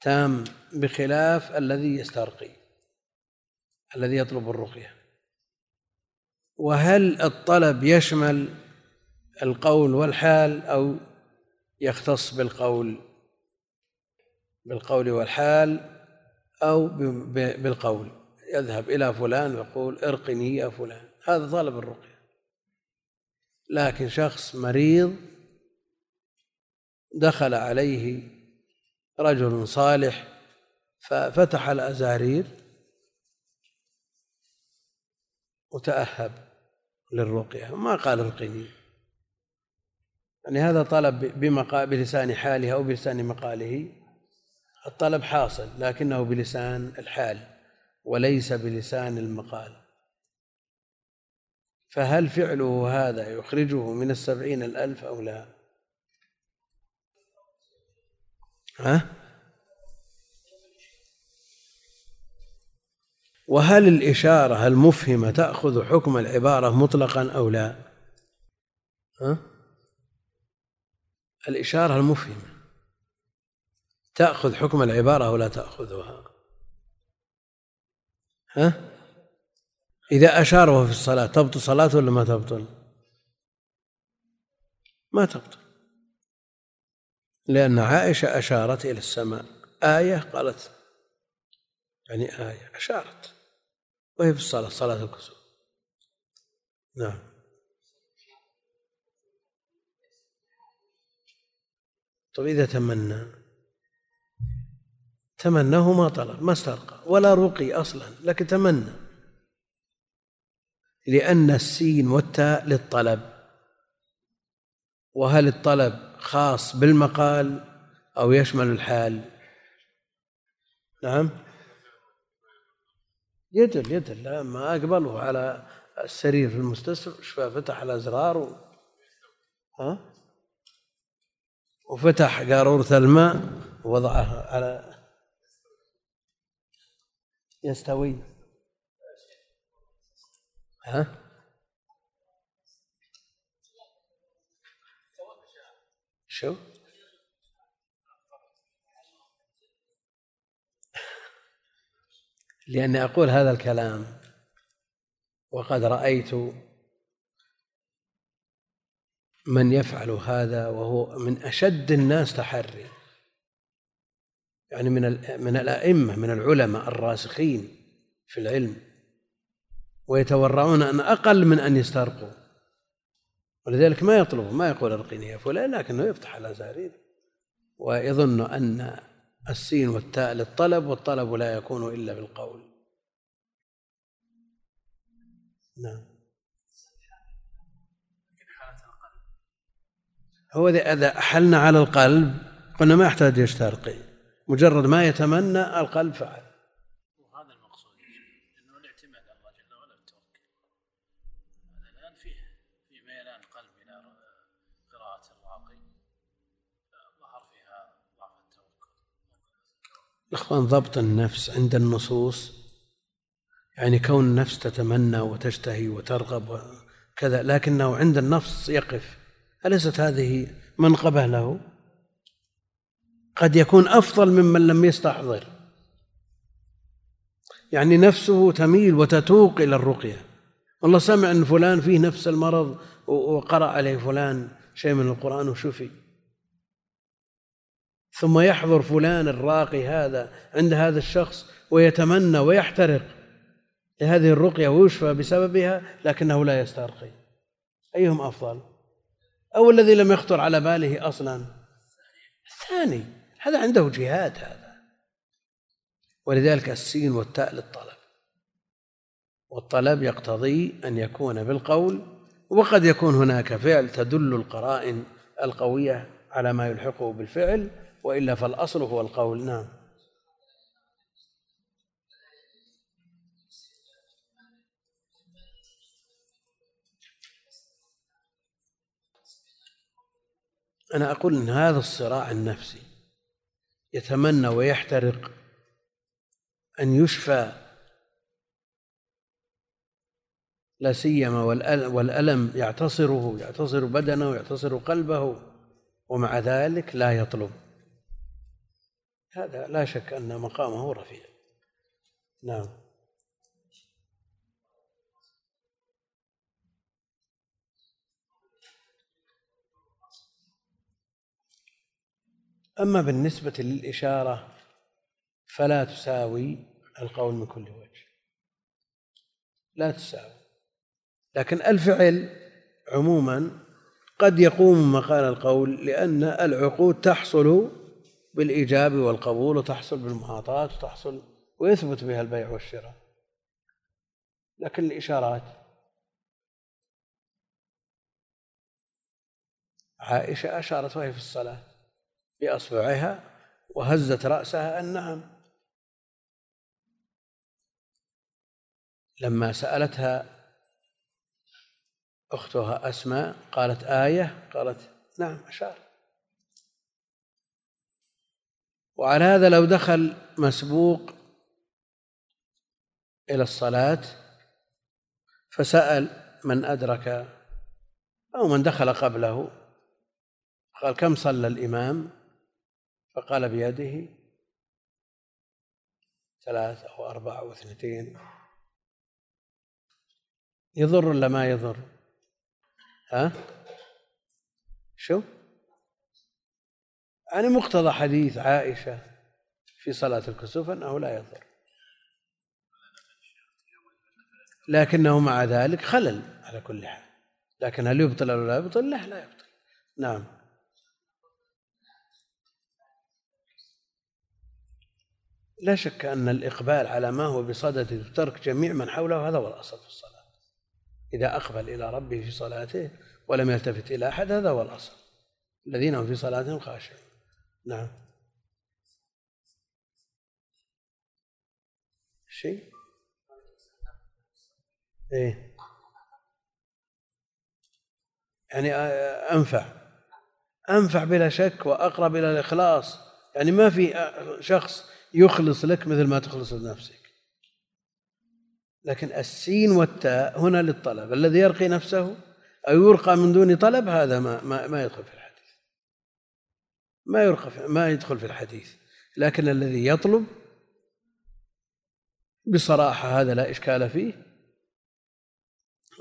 تام بخلاف الذي يسترقي الذي يطلب الرقية. وهل الطلب يشمل القول والحال أو يختص بالقول بالقول والحال أو بالقول؟ يذهب إلى فلان ويقول ارقني يا فلان. هذا طلب الرقية. لكن شخص مريض دخل عليه رجل صالح ففتح الأزارير وتأهب للرقية. ما قال القني. يعني هذا طلب بلسان حاله أو بلسان مقاله. الطلب حاصل لكنه بلسان الحال وليس بلسان المقال. فهل فعله هذا يخرجه من السبعين الألف أو لا؟ ها؟ وهل الإشارة المفهمة تأخذ حكم العبارة مطلقا أو لا؟ ها؟ الإشارة المفهمة تأخذ حكم العبارة أو لا تأخذها؟ ها؟ إذا أشار وهو في الصلاة تبطل صلاته ولا ما تبطل؟ ما تبطل. لأن عائشة أشارت إلى السماء. آية قالت يعني آية أشارت. وهي في الصلاة صلاة الكسوف. نعم. طيب إذا تمنى؟ تمناه ما طلب ما استرقى ولا رقي أصلا لكن تمنى. لأن السين والتاء للطلب. وهل الطلب خاص بالمقال أو يشمل الحال؟ نعم. يدل يدل. لما أقبله على السرير في المستشفى. فتح الأزرار و... ها؟ وفتح قارورة الماء ووضعها على يستوي. ها؟ شو؟ لأني أقول هذا الكلام وقد رأيت من يفعل هذا وهو من أشد الناس تحري. يعني من من الأئمة من العلماء الراسخين في العلم. ويتورعون أن أقل من أن يسترقوا. ولذلك ما يطلب ما يقول ارقني يا فلان لكنه يفتح على زارير. ويظن أن السين والتاء للطلب والطلب لا يكون إلا بالقول. نعم. هو إذا أحلنا على القلب قلنا ما يحتاج يسترقي مجرد ما يتمنى القلب فعل وهذا المقصود انه الاعتماد على الله جل وعلا بالتوكل هذا الان فيه في ميلان قلب إلى قراءه الراقي ظهر فيها ضعف التوكل إخوان ضبط النفس عند النصوص يعني كون النفس تتمنى وتشتهي وترغب وكذا لكنه عند النفس يقف. أليست هذه منقبة له؟ قد يكون أفضل ممن لم يستحضر. يعني نفسه تميل وتتوق إلى الرقية. والله سمع أن فلان فيه نفس المرض وقرأ عليه فلان شيء من القرآن وشفي ثم يحضر فلان الراقي هذا عند هذا الشخص ويتمنى ويحترق لهذه الرقية ويشفى بسببها لكنه لا يسترقي. أيهم أفضل؟ أو الذي لم يخطر على باله أصلا؟ الثاني هذا عنده جهاد هذا. ولذلك السين والتاء للطلب. والطلب يقتضي أن يكون بالقول وقد يكون هناك فعل تدل القرائن القوية على ما يلحقه بالفعل وإلا فالأصل هو القول. نعم. أنا أقول أن هذا الصراع النفسي يتمنى ويحترق أن يشفى لا سيما والألم يعتصره يعتصر بدنه يعتصر قلبه ومع ذلك لا يطلب. هذا لا شك أن مقامه رفيع. نعم. أما بالنسبة للإشارة فلا تساوي القول من كل وجه. لا تساوي. لكن الفعل عموما قد يقوم مقال القول لأن العقود تحصل بالإيجاب والقبول وتحصل بالمعاطاة وتحصل ويثبت بها البيع والشراء. لكن الإشارات عائشة أشارت وهي في الصلاة بأصبعها وهزت رأسها النعم لما سألتها أختها أسماء قالت آية قالت نعم أشار وعلى هذا لو دخل مسبوق إلى الصلاة فسأل من أدرك أو من دخل قبله. قال كم صلى الإمام؟ فقال بيده ثلاث أو أربع أو اثنتين. يضر ولا ما يضر؟ ها؟ شو؟ يعني مقتضى حديث عائشة في صلاة الكسوف أنه لا يضر. لكنه مع ذلك خلل على كل حال. لكن هل يبطل أو لا يبطل؟ لا لا يبطل. نعم. لا شك أن الإقبال على ما هو بصدد ترك جميع من حوله هذا هو الأصل في الصلاة. إذا أقبل إلى ربه في صلاته ولم يلتفت إلى أحد هذا هو الأصل. الذين هم في صلاتهم خاشعون. نعم. شيء؟ إيه. يعني أنفع. أنفع بلا شك وأقرب إلى الإخلاص. يعني ما في شخص يخلص لك مثل ما تخلص لنفسك. لكن السين والتاء هنا للطلب. الذي يرقي نفسه أو يرقى من دون طلب هذا ما ما, ما يدخل في الحديث ما يرقى ما يدخل في الحديث. لكن الذي يطلب بصراحة هذا لا إشكال فيه.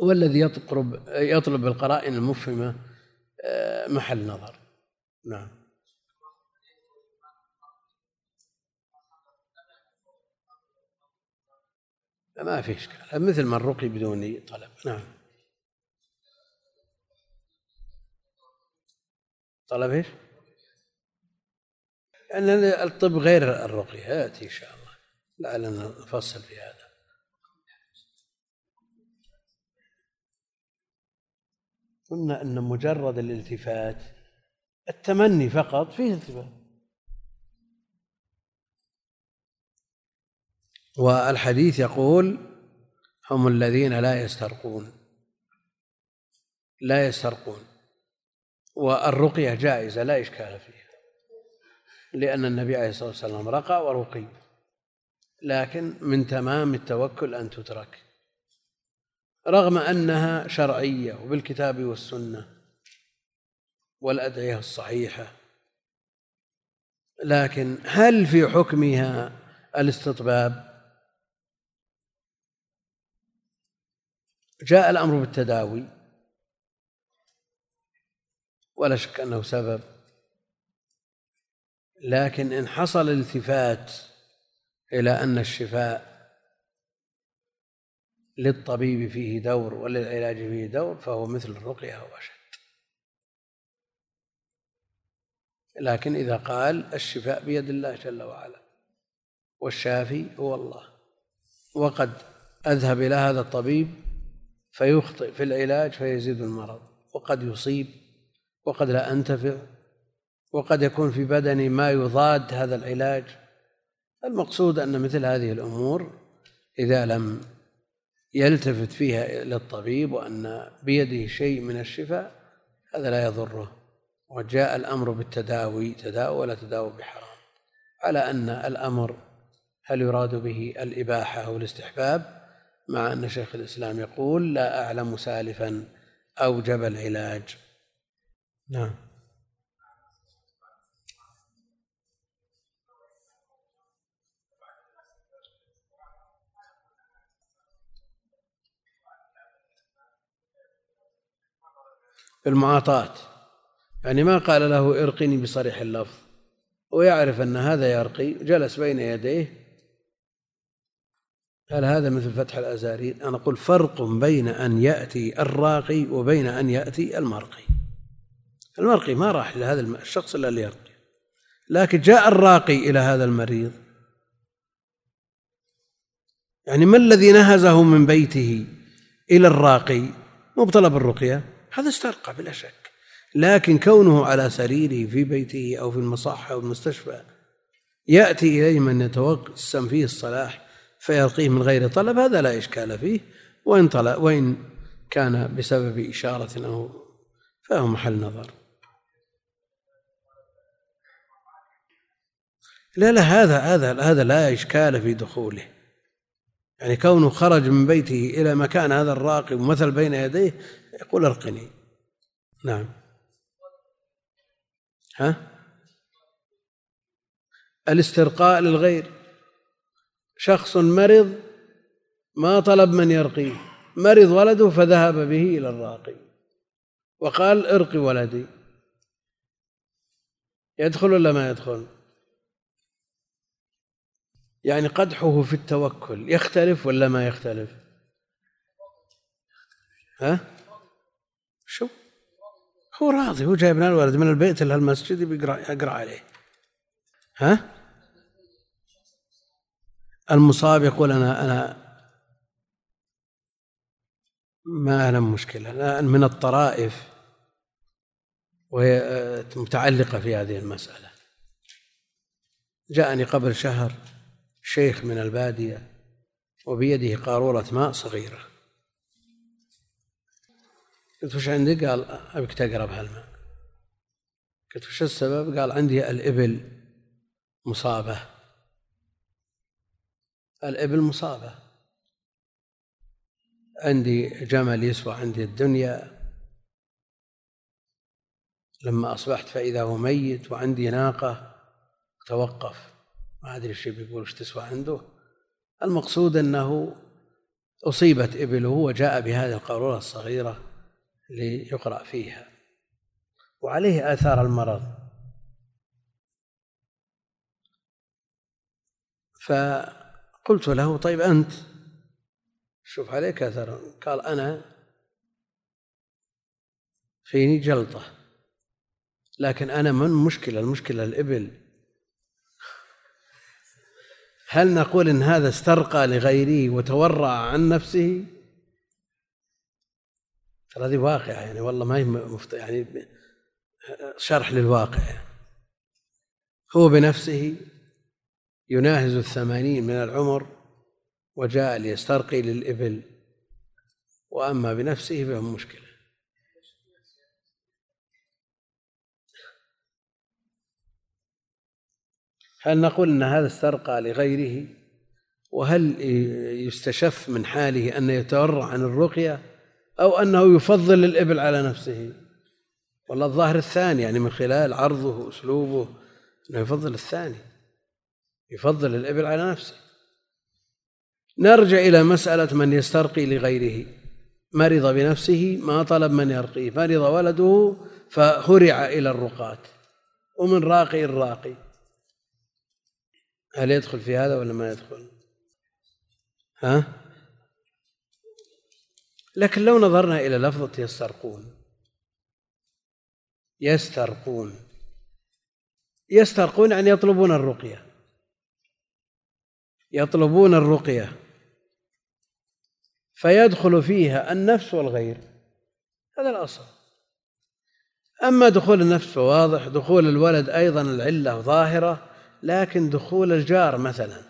والذي يطلب يطلب بالقرائن المفهمة آه، محل نظر. نعم. ما في إشكال. مثل من رقي بدون طلب. نعم. طلب إيش؟ أن الطب غير الرقية يأتي إن شاء الله. لعلنا نفصل في هذا. قلنا أن مجرد الالتفات التمني فقط فيه التفات. والحديث يقول هم الذين لا يسترقون. لا يسترقون. والرقية جائزة لا إشكال فيها. لأن النبي عليه الصلاة والسلام رقى ورقي. لكن من تمام التوكل أن تترك. رغم أنها شرعية وبالكتاب والسنة والأدعية الصحيحة. لكن هل في حكمها الاستطباب؟ جاء الأمر بالتداوي. ولا شك أنه سبب. لكن إن حصل التفات إلى أن الشفاء للطبيب فيه دور وللعلاج فيه دور فهو مثل الرقية أو أشد. لكن إذا قال الشفاء بيد الله جل وعلا والشافي هو الله. وقد أذهب إلى هذا الطبيب فيخطئ في العلاج فيزيد المرض. وقد يصيب وقد لا أنتفع. وقد يكون في بدني ما يضاد هذا العلاج. المقصود أن مثل هذه الأمور إذا لم يلتفت فيها للطبيب وأن بيده شيء من الشفاء هذا لا يضره. وجاء الأمر بالتداوي تداوى ولا تداوى بحرام. على أن الأمر هل يراد به الإباحة أو الاستحباب؟ مع أن شيخ الإسلام يقول لا أعلم سالفا أوجب العلاج. نعم. المعاطاة. يعني ما قال له ارقني بصريح اللفظ. ويعرف أن هذا يرقي جلس بين يديه. قال هذا مثل فتح الأزارير أنا أقول فرق بين أن يأتي الراقي وبين أن يأتي المرقي. المرقي ما راح لهذا الشخص إلا ليرقي لكن جاء الراقي إلى هذا المريض. يعني ما الذي نهزه من بيته إلى الراقي؟ مو بطلب الرقية. هذا استرقى بلا شك. لكن كونه على سريره في بيته أو في المصحة أو المستشفى يأتي إليه من يتوسم فيه الصلاح فيلقيه من غير طلب هذا لا إشكال فيه. وإن طلب وإن كان بسبب إشارة أو فهو محل نظر. لا لا هذا هذا هذا لا إشكال في دخوله. يعني كونه خرج من بيته إلى مكان هذا الراقي ومثل بين يديه يقول ارقني نعم. ها؟ الاسترقاء للغير. شخص مرض ما طلب من يرقيه مرض ولده فذهب به إلى الراقي. وقال ارقي ولدي. يدخل ولا ما يدخل؟ يعني قدحه في التوكل يختلف ولا ما يختلف؟ ها؟ شو؟ هو راضي هو جايب لنا الولد من البيت إلى المسجد بيقرأ يقرأ عليه. ها؟ المصاب يقول أنا أنا ما أعلم مشكلة. أنا من الطرائف وهي متعلقة في هذه المسألة. جاءني قبل شهر شيخ من البادية وبيده قارورة ماء صغيرة. قلت وش عندك؟ قال أبيك تقرب هالماء. قلت وش السبب؟ قال عندي الإبل مصابة. الإبل مصابة. عندي جمل يسوى عندي الدنيا. لما أصبحت فإذا هو ميت وعندي ناقة توقف. ما أدري إيش بيقول إيش تسوى عنده. المقصود أنه أصيبت إبله وجاء بهذه القارورة الصغيرة. ليقرأ فيها. وعليه آثار المرض. فقلت له طيب أنت؟ شوف عليك أثر قال أنا فيني جلطة. لكن أنا من مشكلة؟ المشكلة الإبل. هل نقول إن هذا استرقى لغيره وتورع عن نفسه؟ ترى هذه واقعة يعني والله ما هي مفت... يعني شرح للواقع. هو بنفسه يناهز الثمانين من العمر وجاء ليسترقي للإبل وأما بنفسه فهو مشكلة. هل نقول أن هذا استرقى لغيره؟ وهل يستشف من حاله أن يتورع عن الرقية؟ أو أنه يفضل الإبل على نفسه. والله الظاهر الثاني يعني من خلال عرضه وأسلوبه أنه يفضل الثاني. يفضل الإبل على نفسه. نرجع إلى مسألة من يسترقي لغيره. مرض بنفسه ما طلب من يرقيه. مرض ولده فهرع إلى الرقاة. ومن راقي الراقي. هل يدخل في هذا ولا ما يدخل؟ ها؟ لكن لو نظرنا إلى لفظة يسترقون. يسترقون. يسترقون يعني يطلبون الرقية. يطلبون الرقية. فيدخل فيها النفس والغير. هذا الأصل. أما دخول النفس فواضح دخول الولد أيضا العلة ظاهرة لكن دخول الجار مثلا.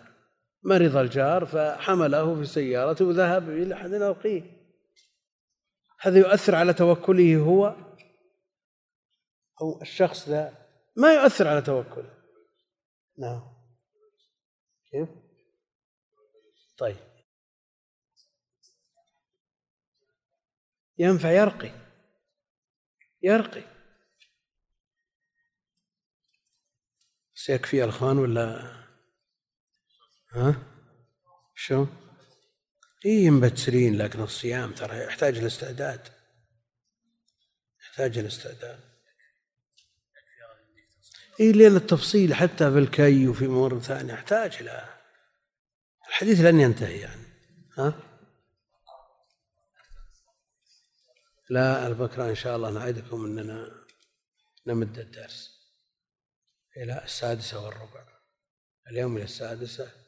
مرض الجار فحمله في سيارته وذهب إلى أحد يلقيه هذا يؤثر على توكله هو؟ أو الشخص ذا. ما يؤثر على توكله. نعم. كيف؟ طيب. ينفع يرقي. يرقي. سيكفي الخان ولا؟ ها؟ شو؟ اي مبتسرين لكن الصيام ترى يحتاج الاستعداد يحتاج الاستعداد اي لأن التفصيل حتى في الكي وفي أمور ثانية يحتاج إلى. الحديث لن ينتهي يعني. ها؟ لا البكرة إن شاء الله نعدكم أننا نمد الدرس إلى السادسة والربع. اليوم إلى السادسة.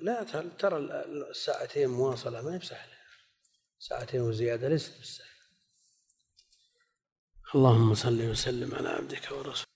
لا ترى الساعتين مواصلة ما هي بسهلة. ساعتين وزيادة ليست بالسهلة اللهم صل وسلم على عبدك ورسولك.